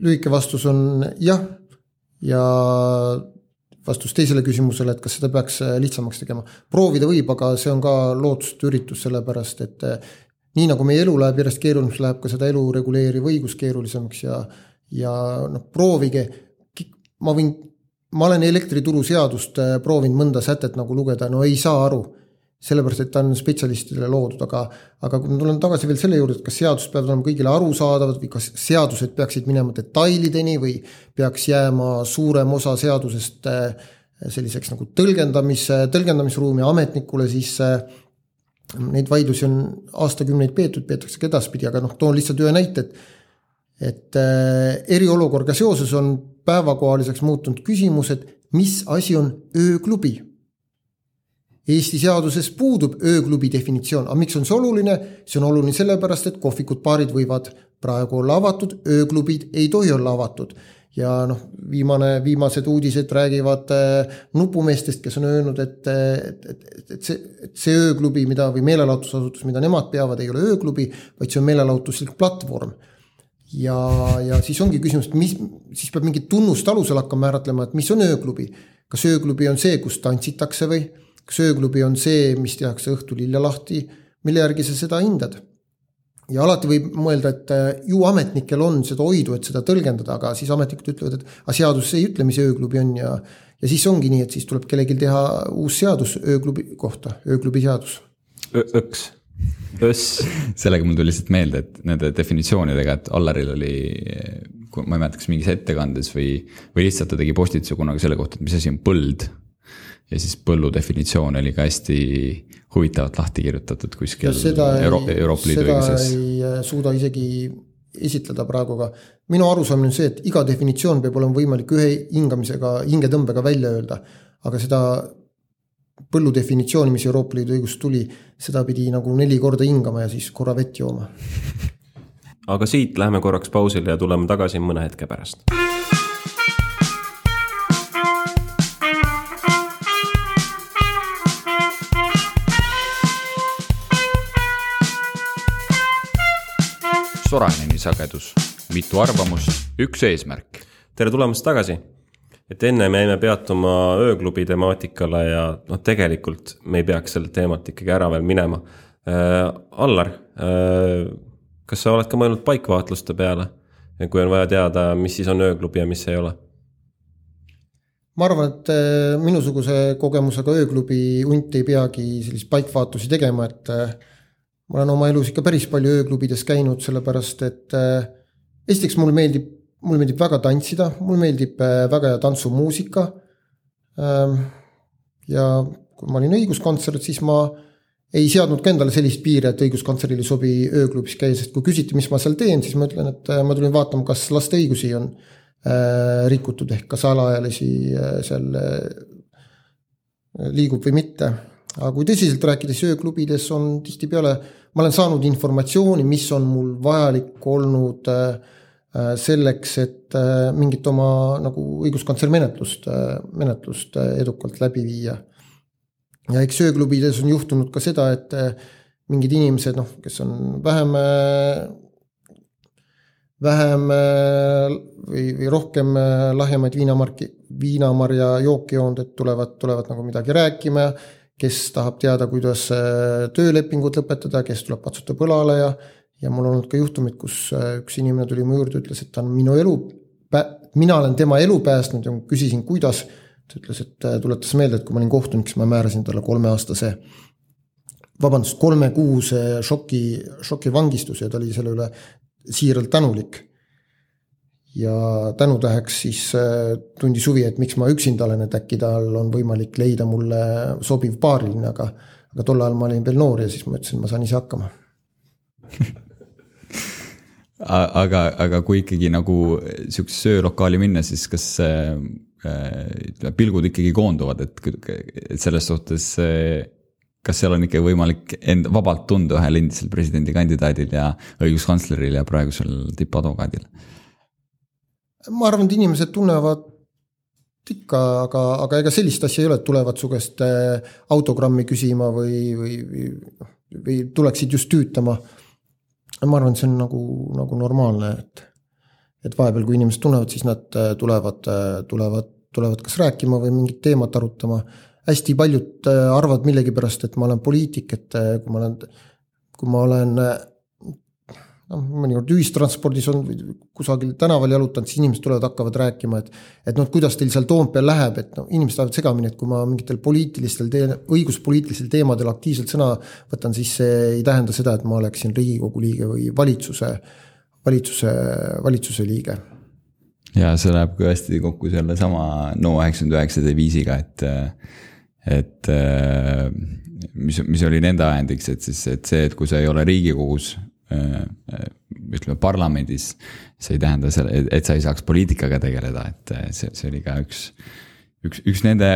Lühike vastus on jah ja vastus teisele küsimusele, et kas seda peaks äh, lihtsamaks tegema. proovida võib, aga see on ka lootusetu üritus, sellepärast et äh, nii nagu meie elu läheb järjest keerulisemaks, läheb ka seda elu reguleeriv õigus keerulisemaks ja, ja noh, proovige. ma võin, ma olen elektrituruseadust äh, proovinud mõnda sätet nagu lugeda, no ei saa aru sellepärast, et ta on spetsialistidele loodud, aga, aga kui ma tulen tagasi veel selle juurde, et kas seadused peavad olema kõigile arusaadavad või kas seadused peaksid minema detailideni või peaks jääma suurem osa seadusest äh, selliseks nagu tõlgendamis, tõlgendamisruumi ametnikule, siis neid vaidlusi on aastakümneid peetud, peetakse ka edaspidi, aga noh, toon lihtsalt ühe näite, et et äh, eriolukorraga seoses on päevakohaliseks muutunud küsimus, et mis asi on ööklubi Eesti seaduses puudub ööklubi definitsioon, aga miks on see oluline? see on oluline sellepärast, et kohvikud, baarid võivad praegu olla avatud, ööklubid ei tohi olla avatud. ja noh, viimane, viimased uudised räägivad äh, nupumeestest, kes on öelnud, et, et, et, et, et see, et see ööklubi, mida või meelelahutusasutus, mida nemad peavad, ei ole ööklubi, vaid see on meelelahutuslik platvorm ja, ja siis ongi küsimus, et mis, siis peab mingit tunnust alusel hakkama määratlema, et mis on ööklubi. kas ööklubi on see, kus tantsitakse või kas ööklubi on see, mis tehakse õhtul hilja lahti, mille järgi sa seda hindad? ja alati võib mõelda, et äh, ju ametnikel on seda oidu, et seda tõlgendada, aga siis ametnikud ütlevad, et aga seadus ei ütle, mis ööklubi on ja ja siis ongi nii, et siis tuleb kellelgi teha uus seadus ööklubi kohta, ööklubi seadus. Õks Öss. sellega mul tuli lihtsalt meelde, et nende definitsioonidega, et Allaril oli, ma ei mäleta, kas mingis ettekandes või, või lihtsalt ta tegi postituse kunagi selle kohta, et mis asi on põld ja siis põllu definitsioon oli ka hästi huvitavalt lahti kirjutatud kuskil Euro Euroopa Liidu õiguses. ei äh, suuda isegi esitleda praegu, aga minu arusaamine on see, et iga definitsioon peab olema võimalik ühe hingamisega, hingetõmbega välja öelda. aga seda põllu definitsiooni, mis Euroopa Liidu õigust tuli, seda pidi nagu neli korda hingama ja siis korra vett jooma. [LAUGHS] aga siit läheme korraks pausile ja tuleme tagasi mõne hetke pärast Soraineni sagedus, mitu arvamust, üks eesmärk. tere tulemast tagasi. et enne me jäime peatuma ööklubi temaatikale ja noh, tegelikult me ei peaks sellelt teemalt ikkagi ära veel minema äh,. Allar äh,, kas sa oled ka mõelnud paikvaatluste peale? kui on vaja teada, mis siis on ööklubi ja mis ei ole? ma arvan, et äh, minusuguse kogemusega ööklubi hunt ei peagi selliseid paikvaatusi tegema, et äh, ma olen oma elus ikka päris palju ööklubides käinud, sellepärast et äh, esiteks mulle meeldib, mulle meeldib väga tantsida, mulle meeldib väga hea tantsumuusika. Ähm, ja kui ma olin õiguskantsler, siis ma ei seadnud ka endale sellist piiri, et õiguskantsleril ei sobi ööklubis käia, sest kui küsiti, mis ma seal teen, siis ma ütlen, et äh, ma tulin vaatama, kas laste õigusi on äh, rikutud ehk kas alaealisi äh, seal äh, liigub või mitte. Aga kui tõsiselt rääkida, siis ööklubides on tihtipeale, ma olen saanud informatsiooni, mis on mul vajalik olnud äh, äh selleks, et äh, mingit oma nagu õiguskantsleri menetlust, menetlust edukalt läbi viia ja eks ööklubides on juhtunud ka seda, et mingid inimesed, noh, kes on vähem, äh, vähem äh, või, või rohkem lahjemaid viinamarki, viinamarja jooki joonud, et tulevad, tulevad nagu midagi rääkima. Kes tahab teada, kuidas töölepingut lõpetada, kes tuleb patsutab õlale ja, ja mul on olnud ka juhtumid, kus üks inimene tuli mu juurde, ütles, et ta on minu elu, mina olen tema elu päästnud ja küsisin, kuidas ta ütles, et äh, tuletas meelde, et kui ma olin kohtunik, siis ma määrasin talle kolmeaastase, vabandust, kolmekuuse šoki, šokivangistuse ja ta oli selle üle siiralt tänulik. Ja tänutäheks siis äh, tundis huvi, et miks ma üksinda olen, et äkki tal on võimalik leida mulle sobiv paariline, aga aga tol ajal ma olin veel noor ja siis ma ütlesin, ma saan ise hakkama aga, aga kui ikkagi nagu sihukesesse öölokaali minna, siis kas ütleme, pilgud ikkagi koonduvad, et, et selles suhtes kas seal on ikka võimalik end vabalt tunda ühel endisel presidendikandidaadil ja õiguskantsleril ja praegusel tippadvokaadil? Ma arvan, et inimesed tunnevad ikka, aga, aga ega sellist asja ei ole, et tulevad su käest äh, autogrammi küsima või, või, või, või tuleksid just tüütama. ma arvan, et see on nagu, nagu normaalne, et, et vahepeal, kui inimesed tunnevad, siis nad äh, tulevad, äh, tulevad tulevad kas rääkima või mingit teemat arutama. hästi paljud arvavad millegipärast, et ma olen poliitik, et kui ma olen, kui ma olen noh, mõnikord ühistranspordis on kusagil tänaval jalutanud, siis inimesed tulevad, hakkavad rääkima, et. et noh, kuidas teil seal Toompeal läheb, et noh, inimesed ajavad segamini, et kui ma mingitel poliitilistel tee-, õiguspoliitilistel teemadel aktiivselt sõna võtan, siis see ei tähenda seda, et ma oleksin riigikogu liige või valitsuse, valitsuse, valitsuse liige ja see läheb ka hästi kokku sellesama No üheksakümmend üheksa deviisiga, et, et mis, mis oli nende ajendiks, et siis, et see, et kui sa ei ole riigikogus, ütleme parlamendis, see ei tähenda selle, et sa ei saaks poliitikaga tegeleda, et see, see oli ka üks üks, üks nende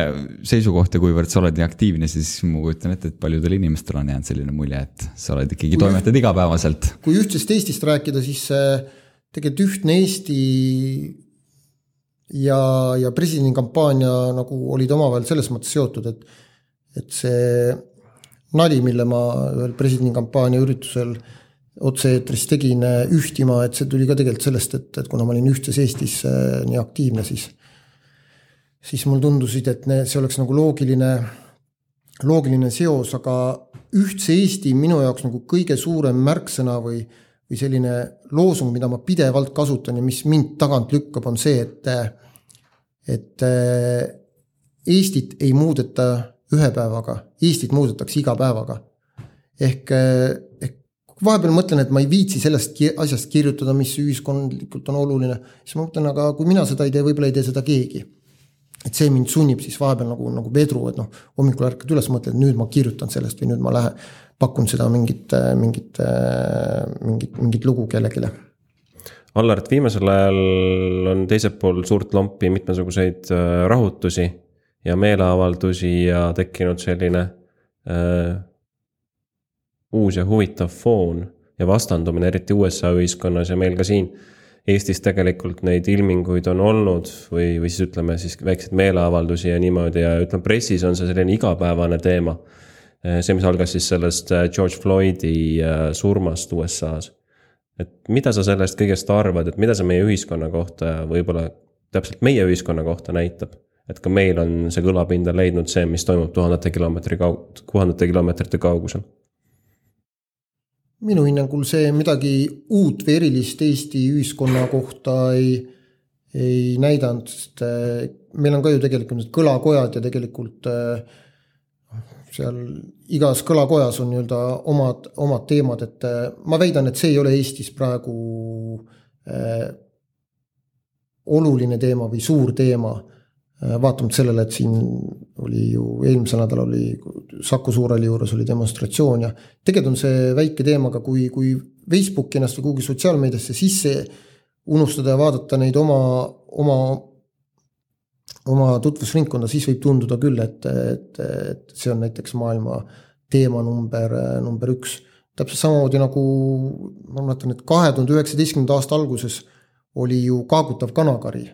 seisukohti, kuivõrd sa oled nii aktiivne, siis ma kujutan ette, et paljudel inimestel on jäänud selline mulje, et sa oled ikkagi, toimetad igapäevaselt. kui ühtsest Eestist rääkida, siis tegelikult ühtne Eesti ja, ja presidendikampaania nagu olid omavahel selles mõttes seotud, et, et see nali, mille ma ühel presidendikampaania üritusel otse-eetris tegin ühtima, et see tuli ka tegelikult sellest, et, et kuna ma olin Ühtses Eestis äh, nii aktiivne, siis, siis mulle tundusid, et ne, see oleks nagu loogiline, loogiline seos, aga Ühtse Eesti minu jaoks nagu kõige suurem märksõna või või selline loosung, mida ma pidevalt kasutan ja mis mind tagant lükkab, on see, et, et äh, Eestit ei muudeta ühe päevaga, Eestit muudetakse iga päevaga. ehk, ehk vahepeal mõtlen, et ma ei viitsi sellest asjast kirjutada, mis ühiskondlikult on oluline, siis ma mõtlen, aga kui mina seda ei tee, võib-olla ei tee seda keegi. et see mind sunnib siis vahepeal nagu, nagu vedru, et noh, hommikul ärkad üles, mõtled, nüüd ma kirjutan sellest või nüüd ma lähen pakun seda mingit, mingit, mingit, mingit lugu kellelegi. Allar, et viimasel ajal on teisel pool suurt lompi mitmesuguseid äh, rahutusi ja meeleavaldusi ja tekkinud selline äh, uus ja huvitav foon ja vastandumine, eriti USA ühiskonnas ja meil ka siin Eestis tegelikult neid ilminguid on olnud või, või siis ütleme siis väikseid meeleavaldusi ja niimoodi ja ütleme, pressis on see selline igapäevane teema see, mis algas siis sellest eh, George Floydi eh, surmast USA-s. et mida sa sellest kõigest arvad, et mida see meie ühiskonna kohta ja võib-olla täpselt meie ühiskonna kohta näitab. et ka meil on see kõlapinda leidnud see, mis toimub tuhandete kilomeetri kaug-, tuhandete kilomeetrite kaugusel. Minu hinnangul see midagi uut või erilist Eesti ühiskonna kohta ei, ei näidanud, sest äh, meil on ka ju tegelikult need kõlakojad ja tegelikult äh, seal igas kõlakojas on nii-öelda omad, omad teemad, et äh, ma väidan, et see ei ole Eestis praegu oluline teema või suur teema. Vaatamata sellele, et siin oli ju eelmisel nädalal oli Saku Suurhalli juures oli demonstratsioon ja tegelikult on see väike teema, aga kui, kui Facebooki ennast või kuhugi sotsiaalmeediasse sisse unustada ja vaadata neid oma, oma oma tutvusringkonda, siis võib tunduda küll, et, et, et see on näiteks maailma teema number, number üks. täpselt samamoodi nagu ma mäletan, et kahe tuhande üheksateistkümnenda aasta alguses oli ju kaagutav kanakari.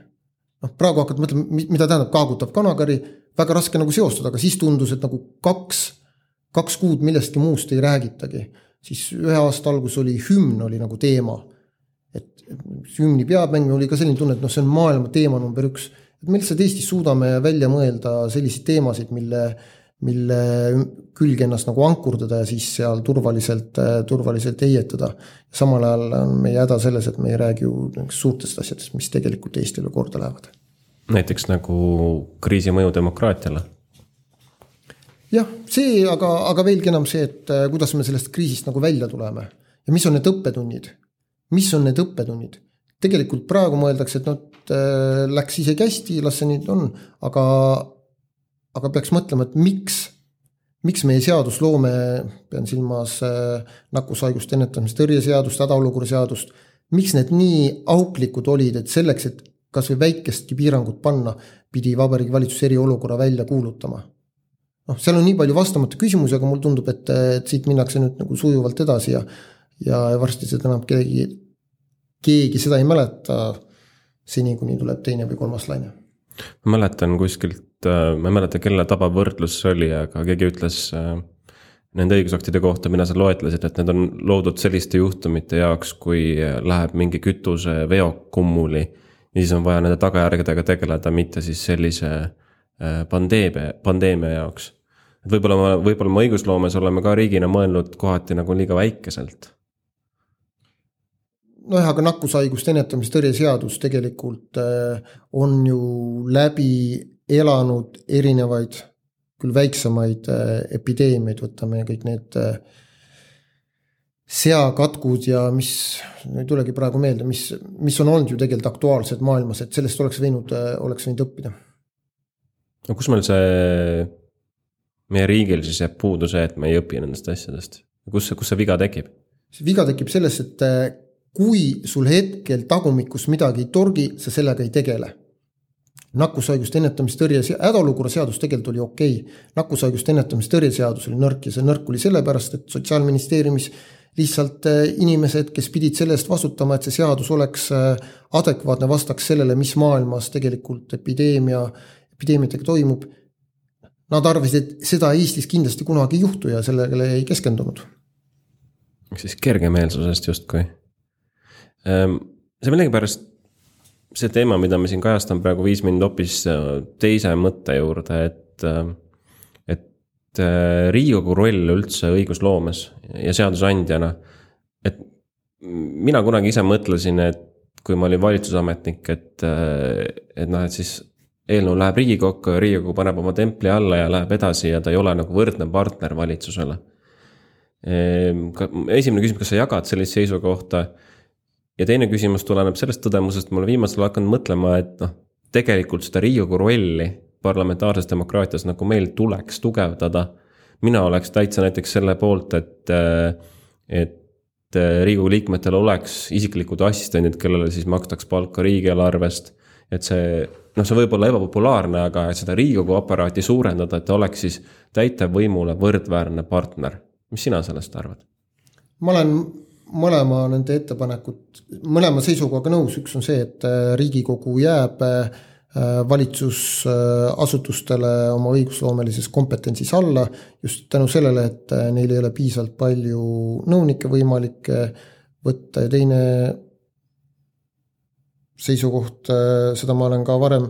Noh, praegu hakkad mõtlema, mida tähendab kaagutav kanakari, väga raske nagu seostada, aga siis tundus, et nagu kaks, kaks kuud millestki muust ei räägitagi. siis ühe aasta alguses oli hümn oli nagu teema. et hümni peab mängima, oli ka selline tunne, et noh, see on maailma teema number üks et me lihtsalt Eestis suudame välja mõelda selliseid teemasid, mille, mille külge ennast nagu ankurdada ja siis seal turvaliselt, turvaliselt heietada. samal ajal on meie häda selles, et me ei räägi ju suurtest asjadest, mis tegelikult Eestile korda lähevad. näiteks nagu kriisi mõju demokraatiale jah, see, aga, aga veelgi enam see, et äh, kuidas me sellest kriisist nagu välja tuleme ja mis on need õppetunnid. mis on need õppetunnid? tegelikult praegu mõeldakse, et noh, läks isegi hästi, las see nüüd on, aga, aga peaks mõtlema, et miks, miks meie seadusloome, pean silmas äh, nakkushaiguste ennetamise tõrje seadust, hädaolukorra seadust, miks need nii auklikud olid, et selleks, et kasvõi väikestki piirangut panna, pidi Vabariigi Valitsus eriolukorra välja kuulutama. noh, seal on nii palju vastamata küsimusi, aga mulle tundub, et, et siit minnakse nüüd nagu sujuvalt edasi ja ja varsti seda enam keegi, keegi seda ei mäleta seni, kuni tuleb teine või kolmas laine. ma mäletan kuskilt, äh, ma ei mäleta, kelle tabav võrdlus see oli, aga keegi ütles äh, nende õigusaktide kohta, mida sa loetlesid, et need on loodud selliste juhtumite jaoks, kui läheb mingi kütuseveok kummuli. ja siis on vaja nende tagajärgedega tegeleda, mitte siis sellise äh, pandeemia, pandeemia jaoks. et võib-olla, võib-olla me õigusloomes oleme ka riigina mõelnud kohati nagu liiga väikeselt nojah, aga nakkushaiguste ennetamise tõrje seadus tegelikult on ju läbi elanud erinevaid, küll väiksemaid äh, epideemiaid, võtame kõik need äh, seakatkud ja mis, ei tulegi praegu meelde, mis, mis on olnud ju tegelikult aktuaalsed maailmas, et sellest oleks võinud, oleks võinud õppida. no kus meil see, meie riigil siis jääb puudu see, et me ei õpi nendest asjadest, kus see, kus see viga tekib? see viga tekib selles, et kui sul hetkel tagumikus midagi ei torgi, sa sellega ei tegele. Nakkushaiguste ennetamise tõrje, hädaolukorra seadus tegelikult oli okei okay.. nakkushaiguste ennetamise tõrje seadus oli nõrk ja see nõrk oli sellepärast, et sotsiaalministeeriumis lihtsalt äh, inimesed, kes pidid selle eest vastutama, et see seadus oleks äh, adekvaatne, vastaks sellele, mis maailmas tegelikult epideemia, epideemiatega toimub. Nad arvasid, et seda Eestis kindlasti kunagi ei juhtu ja sellele ei keskendunud. ehk siis kergemeelsusest justkui Ehm, see millegipärast, see teema, mida me siin kajastame praegu, viis mind hoopis äh, teise mõtte juurde, et, äh, et äh, Riigikogu roll üldse õigusloomes ja seadusandjana. et mina kunagi ise mõtlesin, et kui ma olin valitsusametnik, et, et noh, et siis eelnõu läheb Riigikokku ja Riigikogu paneb oma templi alla ja läheb edasi ja ta ei ole nagu võrdne partner valitsusele. Ehm, esimene küsimus, kas sa jagad sellist seisukohta ja teine küsimus tuleneb sellest tõdemusest, ma olen viimasel ajal hakanud mõtlema, et noh, tegelikult seda Riigikogu rolli parlamentaarses demokraatias nagu meil tuleks tugevdada. mina oleks täitsa näiteks selle poolt, et, et Riigikogu liikmetel oleks isiklikud assistendid, kellele siis makstaks palka riigieelarvest. et see, noh, see võib olla ebapopulaarne, aga et seda Riigikogu aparaati suurendada, et ta oleks siis täitevvõimule võrdväärne partner. mis sina sellest arvad? ma olen mõlema nende ettepanekut, mõlema seisukohaga nõus, üks on see, et äh, Riigikogu jääb äh, valitsusasutustele oma õigusloomelises kompetentsis alla just tänu sellele, et äh, neil ei ole piisavalt palju nõunikke võimalik võtta. Ja teine, seisukoht, seda ma olen ka varem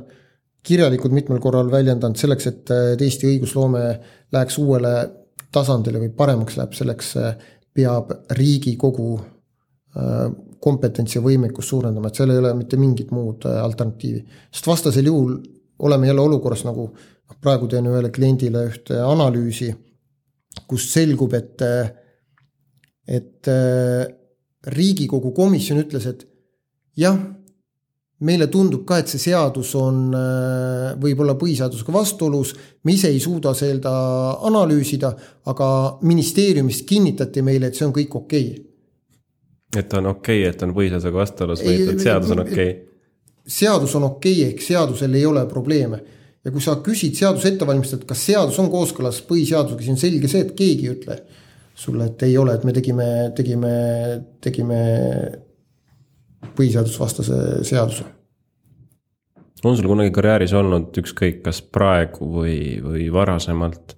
kirjalikult mitmel korral väljendanud, selleks, et Eesti õigusloome läheks uuele tasandile või paremaks läheb, selleks peab Riigikogu kompetentsi ja võimekust suurendama, et seal ei ole mitte mingit muud alternatiivi. sest vastasel juhul oleme jälle olukorras, nagu noh, praegu teen ühele kliendile ühte analüüsi, kus selgub, et, et riigikogu komisjon ütles, et jah, meile tundub ka, et see seadus on võib-olla põhiseadusega vastuolus, me ise ei suuda seda analüüsida, aga ministeeriumist kinnitati meile, et see on kõik okei okay. et on okei okay,, et on põhiseadusega vastuolus või et seadus on okei okay.? seadus on okei okay,, ehk seadusel ei ole probleeme. ja kui sa küsid seaduse ettevalmistajalt, kas seadus on kooskõlas põhiseadusega, siis on selge see, et keegi ei ütle sulle, et ei ole, et me tegime, tegime, tegime põhiseadusvastase seaduse. on sul kunagi karjääris olnud ükskõik, kas praegu või, või varasemalt,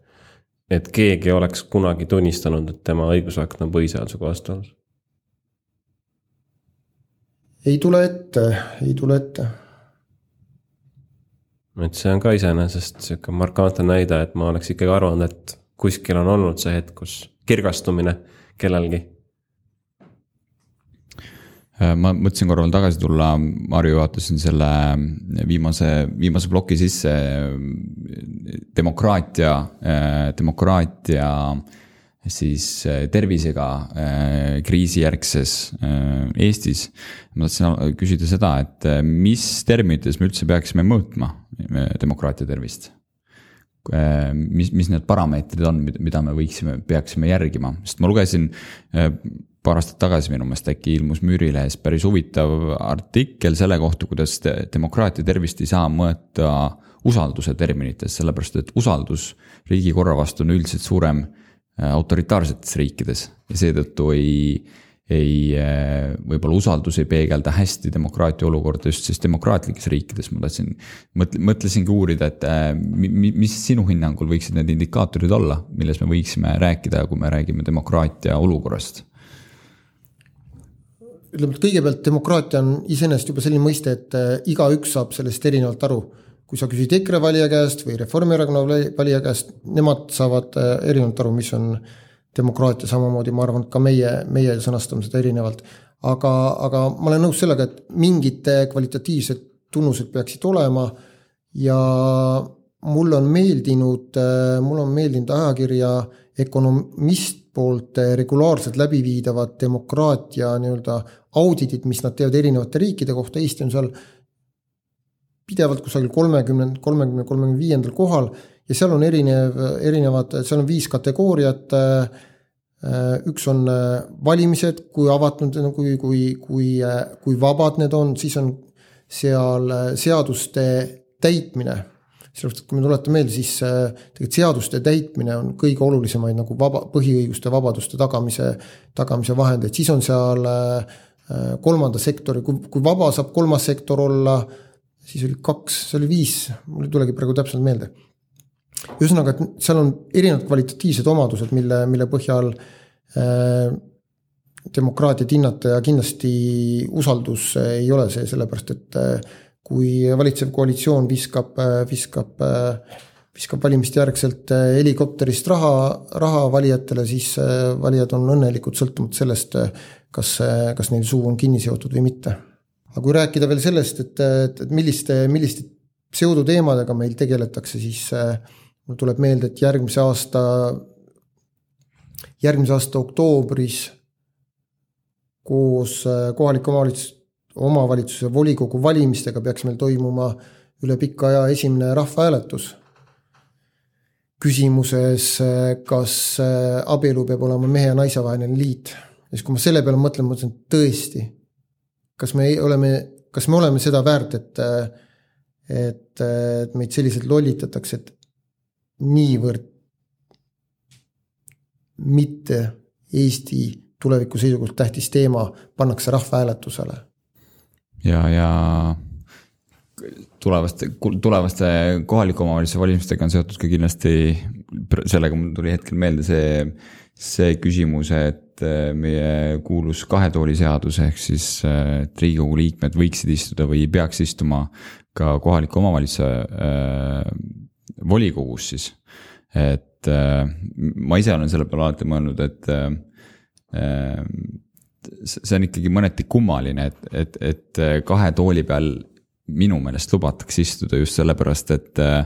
et keegi oleks kunagi tunnistanud, et tema õigusakt on põhiseadusega vastuolus? ei tule ette, ei tule ette. et see on ka iseenesest sihuke markantne näide, et ma oleks ikkagi arvanud, et kuskil on olnud see hetk, kus kirgastumine kellelgi. Äh, ma mõtlesin korra veel tagasi tulla, Marju, vaatasin selle viimase, viimase ploki sisse. demokraatia, äh, demokraatia siis äh, tervisega kriisijärgses Eestis. ma tahtsin küsida seda, et mis terminites me üldse peaksime mõõtma demokraatia tervist mis, mis need parameetrid on, mida me võiksime, peaksime järgima, sest ma lugesin paar aastat tagasi minu meelest äkki ilmus Müürilehes päris huvitav artikkel selle kohta, kuidas demokraatia tervist ei saa mõõta usalduse terminites, sellepärast et usaldus riigikorra vastu on üldiselt suurem äh, autoritaarsetes riikides ja seetõttu ei ei, eh, võib-olla usaldus ei peegelda hästi demokraatia olukorda just siis demokraatlikes riikides, ma tahtsin, mõtle, mõtlesingi uurida, et eh, mis sinu hinnangul võiksid need indikaatorid olla, milles me võiksime rääkida, kui me räägime demokraatia olukorrast? Ütleme, et kõigepealt demokraatia on iseenesest juba selline mõiste, et eh, igaüks saab sellest erinevalt aru. kui sa küsid EKRE valija käest või Reformierakonna valija käest, nemad saavad erinevalt aru, mis on äh, demokraatia samamoodi, ma arvan, et ka meie, meie sõnastame seda erinevalt. aga, aga ma olen nõus sellega, et mingid kvalitatiivsed tunnused peaksid olema ja mulle on meeldinud, mulle on meeldinud ajakirja Ökonomist poolt regulaarselt läbiviidavad demokraatia nii-öelda auditid, mis nad teevad erinevate riikide kohta, Eesti on seal pidevalt kusagil kolmekümne, kolmekümne, kolmekümne viiendal kohal ja seal on erinev, erinevad, seal on viis kategooriat. üks on valimised, kui avatud, kui, kui, kui, kui vabad need on, siis on seal seaduste täitmine sellepärast, et kui me tuletame meelde, siis tegelikult seaduste täitmine on kõige olulisemaid nagu vaba, põhiõiguste, vabaduste tagamise, tagamise vahendeid, siis on seal kolmanda sektori, kui, kui vaba saab kolmas sektor olla, siis oli kaks, see oli viis, mul ei tulegi praegu täpselt meelde. Ühesõnaga, et seal on erinevad kvalitatiivsed omadused, mille, mille põhjal äh, demokraatiat hinnata ja kindlasti usaldus ei ole see, sellepärast et äh, kui valitsev koalitsioon viskab, viskab viskab valimiste järgselt äh, helikopterist raha, raha valijatele, siis äh, valijad on õnnelikud, sõltumata sellest, kas, kas neil suu on kinni seotud või mitte. aga kui rääkida veel sellest, et, et, et milliste, milliste pseudoteemadega meil tegeletakse, siis äh, mul tuleb meelde, et järgmise aasta, järgmise aasta oktoobris koos äh, kohaliku omavalitsuse, volikogu valimistega peaks meil toimuma üle pika aja esimene rahvahääletus. küsimuses, äh, kas äh, abielu peab olema mehe ja naise vaheline liit. ja siis, kui ma selle peale mõtlen, ma mõtlesin, et tõesti, kas me oleme, kas me oleme seda väärt, et, et, et meid selliselt lollitatakse, et niivõrd mitte Eesti tuleviku seisukohalt tähtis teema pannakse rahvahääletusele. Ja, ja tulevaste, tulevaste kohaliku omavalitsuse valimistega on seotud ka kindlasti, sellega mul tuli hetkel meelde see, see küsimus, et äh, meie kuulus kahe tooli seadus, ehk siis, äh, et riigikogu liikmed võiksid istuda või peaks istuma ka kohaliku omavalitsuse äh, volikogus siis. et äh, ma ise olen selle peale alati mõelnud, et äh, äh see on ikkagi mõneti kummaline, et, et, et kahe tooli peal minu meelest lubatakse istuda just sellepärast, et äh,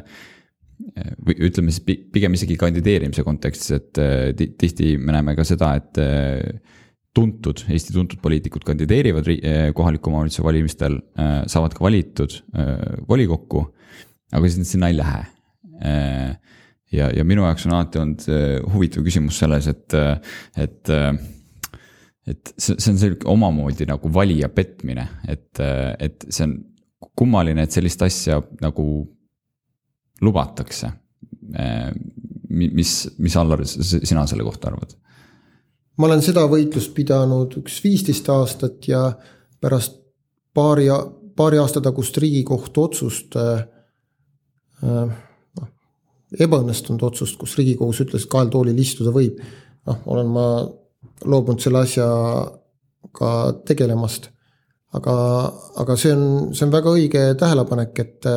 või ütleme siis pigem isegi kandideerimise kontekstis, et äh, tihti me näeme ka seda, et äh, tuntud, Eesti tuntud poliitikud kandideerivad äh, kohaliku omavalitsuse valimistel, saavad ka valitud volikokku, aga siis sinna ei lähe. ja, ja minu jaoks on alati olnud huvitav küsimus selles, et, et et see, see on selline omamoodi nagu valija petmine, et, et see on kummaline, et sellist asja nagu lubatakse. Mis, mis Allar, sina selle kohta arvad? ma olen seda võitlust pidanud üks viisteist aastat ja pärast paari, paari aasta tagust Riigikohtu otsust äh,, noh, ebaõnnestunud otsust, kus Riigikohus ütles, et kahel toolil istuda võib, noh, olen ma loobunud selle asjaga tegelemast. aga, aga see on, see on väga õige tähelepanek, et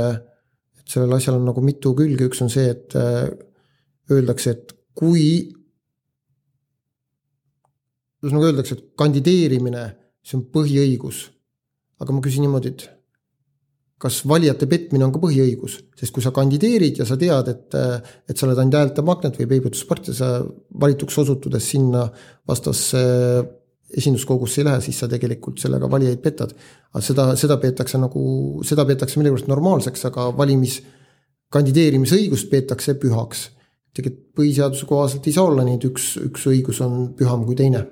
et sellel asjal on nagu mitu külge, üks on see, et äh, öeldakse, et kui. ühesõnaga öeldakse, et kandideerimine, see on põhiõigus. aga ma küsin niimoodi, et kas valijate petmine on ka põhiõigus, sest kui sa kandideerid ja sa tead, et, et sa oled ainult häälte magnet või peibutuspart ja sa valituks osutudes sinna vastavasse esinduskogusse ei lähe, siis sa tegelikult sellega valijaid petad. aga seda, seda peetakse nagu, seda peetakse millegipärast normaalseks, aga valimis, kandideerimisõigust peetakse pühaks. tegelikult põhiseaduse kohaselt ei saa olla nii, et üks, üks õigus on püham kui teine.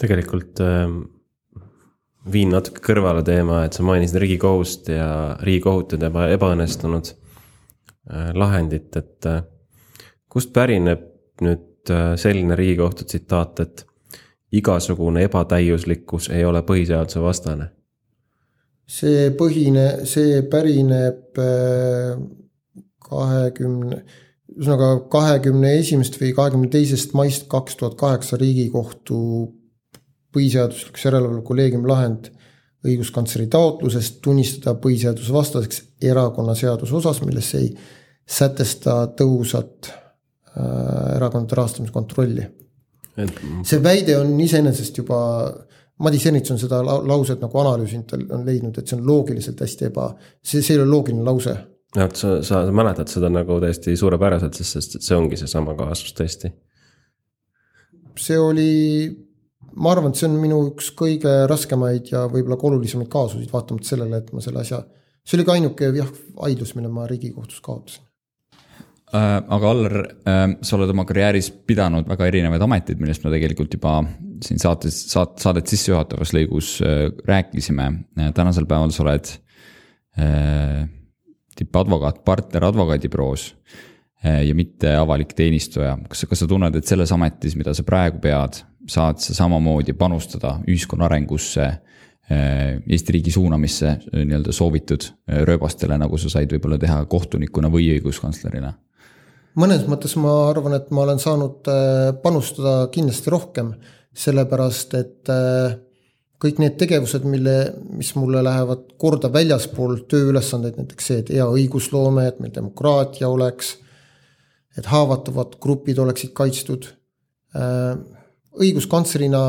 tegelikult äh, viin natuke kõrvale teema, et sa mainisid Riigikohust ja Riigikohut ja tema ebaõnnestunud äh, lahendit, et äh, kust pärineb nüüd äh, selline Riigikohtu tsitaat, et igasugune ebatäiuslikkus ei ole põhiseaduse vastane? see põhine, see pärineb kahekümne, ühesõnaga kahekümne esimesest või kahekümne teisest maist kaks tuhat kaheksa Riigikohtu põhiseaduslikkuse järelevalve kolleegiumi lahend õiguskantsleri taotlusest tunnistada põhiseadusvastaseks erakonnaseaduse osas, milles ei sätesta tõhusat äh, erakondade rahastamise kontrolli see väide on iseenesest juba, Madis Ernits on seda lauset nagu analüüsinud, ta on leidnud, et see on loogiliselt hästi eba, see, see ei ole loogiline lause. jah, et sa, sa mäletad seda nagu täiesti suurepäraselt, sest, sest see ongi seesama kaasus tõesti. see oli, ma arvan, et see on minu üks kõige raskemaid ja võib-olla ka olulisemaid kaasuseid, vaatamata sellele, et ma selle asja, see oli ka ainuke jah, vaidlus, mille ma riigikohtus kaotasin Äh, aga Allar, äh, sa oled oma karjääris pidanud väga erinevaid ameteid, millest me tegelikult juba siin saates, saat-, saadet sissejuhatavas lõigus äh, rääkisime. tänasel päeval sa oled tippadvokaat, partner advokaadibüroos ja mitte avalik teenistuja. kas, kas sa tunned, et selles ametis, mida sa praegu pead, saad sa samamoodi panustada ühiskonna arengusse, Eesti riigi suunamisse nii-öelda soovitud rööbastele, nagu sa said võib-olla teha kohtunikuna või õiguskantslerina? mõnes mõttes ma arvan, et ma olen saanud panustada kindlasti rohkem, sellepärast et kõik need tegevused, mille, mis mulle lähevad korda väljaspool tööülesandeid, näiteks see, et hea õigusloome, et meil demokraatia oleks, et haavatavad grupid oleksid kaitstud. Äh, õiguskantslerina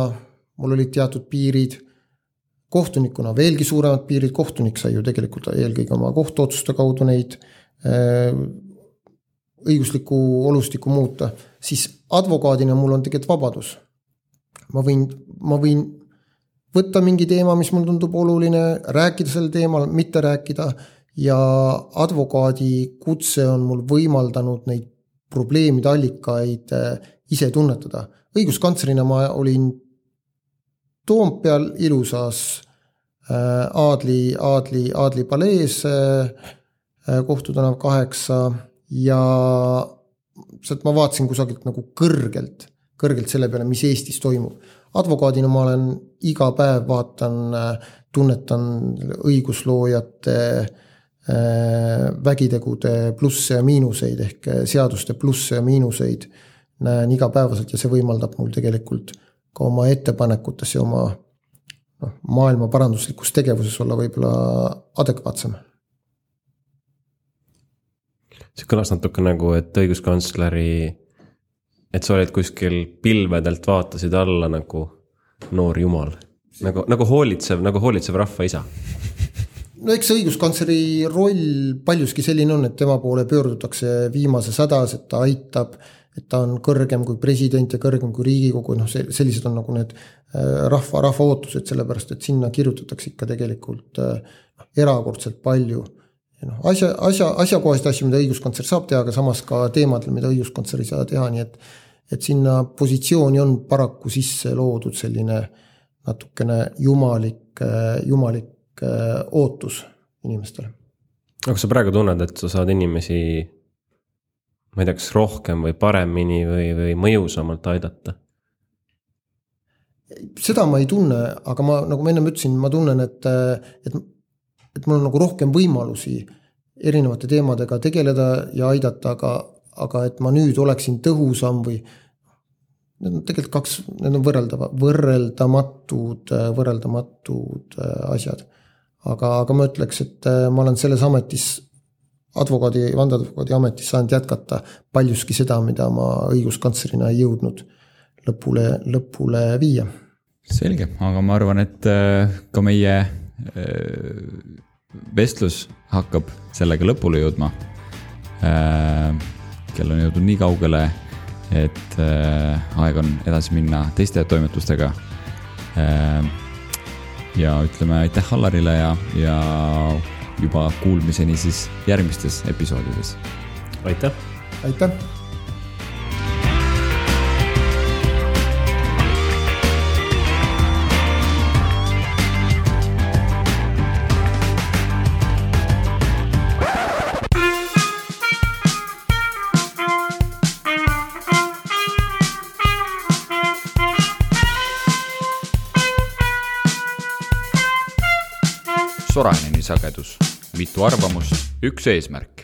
mul olid teatud piirid, kohtunikuna veelgi suuremad piirid, kohtunik sai ju tegelikult eelkõige oma kohtuotsuste kaudu neid õiguslikku olustikku muuta, siis advokaadina mul on tegelikult vabadus. ma võin, ma võin võtta mingi teema, mis mulle tundub oluline, rääkida sel teemal, mitte rääkida ja advokaadi kutse on mul võimaldanud neid probleemide allikaid äh, ise tunnetada. Õiguskantslerina ma olin Toompeal ilusas äh, Aadli, Aadli, Aadli palees, äh, Kohtu tänav kaheksa ja sealt ma vaatasin kusagilt nagu kõrgelt, kõrgelt selle peale, mis Eestis toimub. advokaadina ma olen iga päev vaatan, tunnetan õigusloojate äh, vägitegude plusse ja miinuseid ehk seaduste plusse ja miinuseid. Näen igapäevaselt ja see võimaldab mul tegelikult ka oma ettepanekutes ja oma noh, maailma paranduslikus tegevuses olla võib-olla adekvaatsem. see kõlas natuke nagu, et õiguskantsleri, et sa olid kuskil pilvedelt, vaatasid alla nagu noor jumal, nagu, nagu hoolitsev, nagu hoolitsev rahvaisa no eks see õiguskantsleri roll paljuski selline on, et tema poole pöördutakse viimases hädas, et ta aitab, et ta on kõrgem kui president ja kõrgem kui riigikogu, noh, sellised on nagu need äh, rahva, rahva ootused, sellepärast et sinna kirjutatakse ikka tegelikult äh, erakordselt palju. noh, asja, asja, asjakohaseid asju, mida õiguskantsler saab teha, aga samas ka teemadel, mida õiguskantsler ei saa teha, nii et et sinna positsiooni on paraku sisse loodud selline natukene jumalik, äh, jumalik ootus inimestele. aga kas sa praegu tunned, et sa saad inimesi, ma ei tea, kas rohkem või paremini või, või mõjusamalt aidata? seda ma ei tunne, aga ma, nagu ma ennem ütlesin, ma tunnen, et, et, et mul on nagu rohkem võimalusi erinevate teemadega tegeleda ja aidata, aga, aga et ma nüüd oleksin tõhusam või Need on tegelikult kaks, need on võrreldava, võrreldamatud, võrreldamatud äh, asjad aga, aga ma ütleks, et äh, ma olen selles ametis, advokaadi, vandeadvokaadi ametis saanud jätkata paljuski seda, mida ma õiguskantslerina ei jõudnud lõpule, lõpule viia. selge, aga ma arvan, et äh, ka meie äh, vestlus hakkab sellega lõpule jõudma. kell on jõudnud nii kaugele, et aeg on edasi minna teiste toimetustega ja ütleme aitäh Allarile ja, ja juba kuulmiseni siis järgmistes episoodides. aitäh. aitäh sagedus, mitu arvamust, üks eesmärk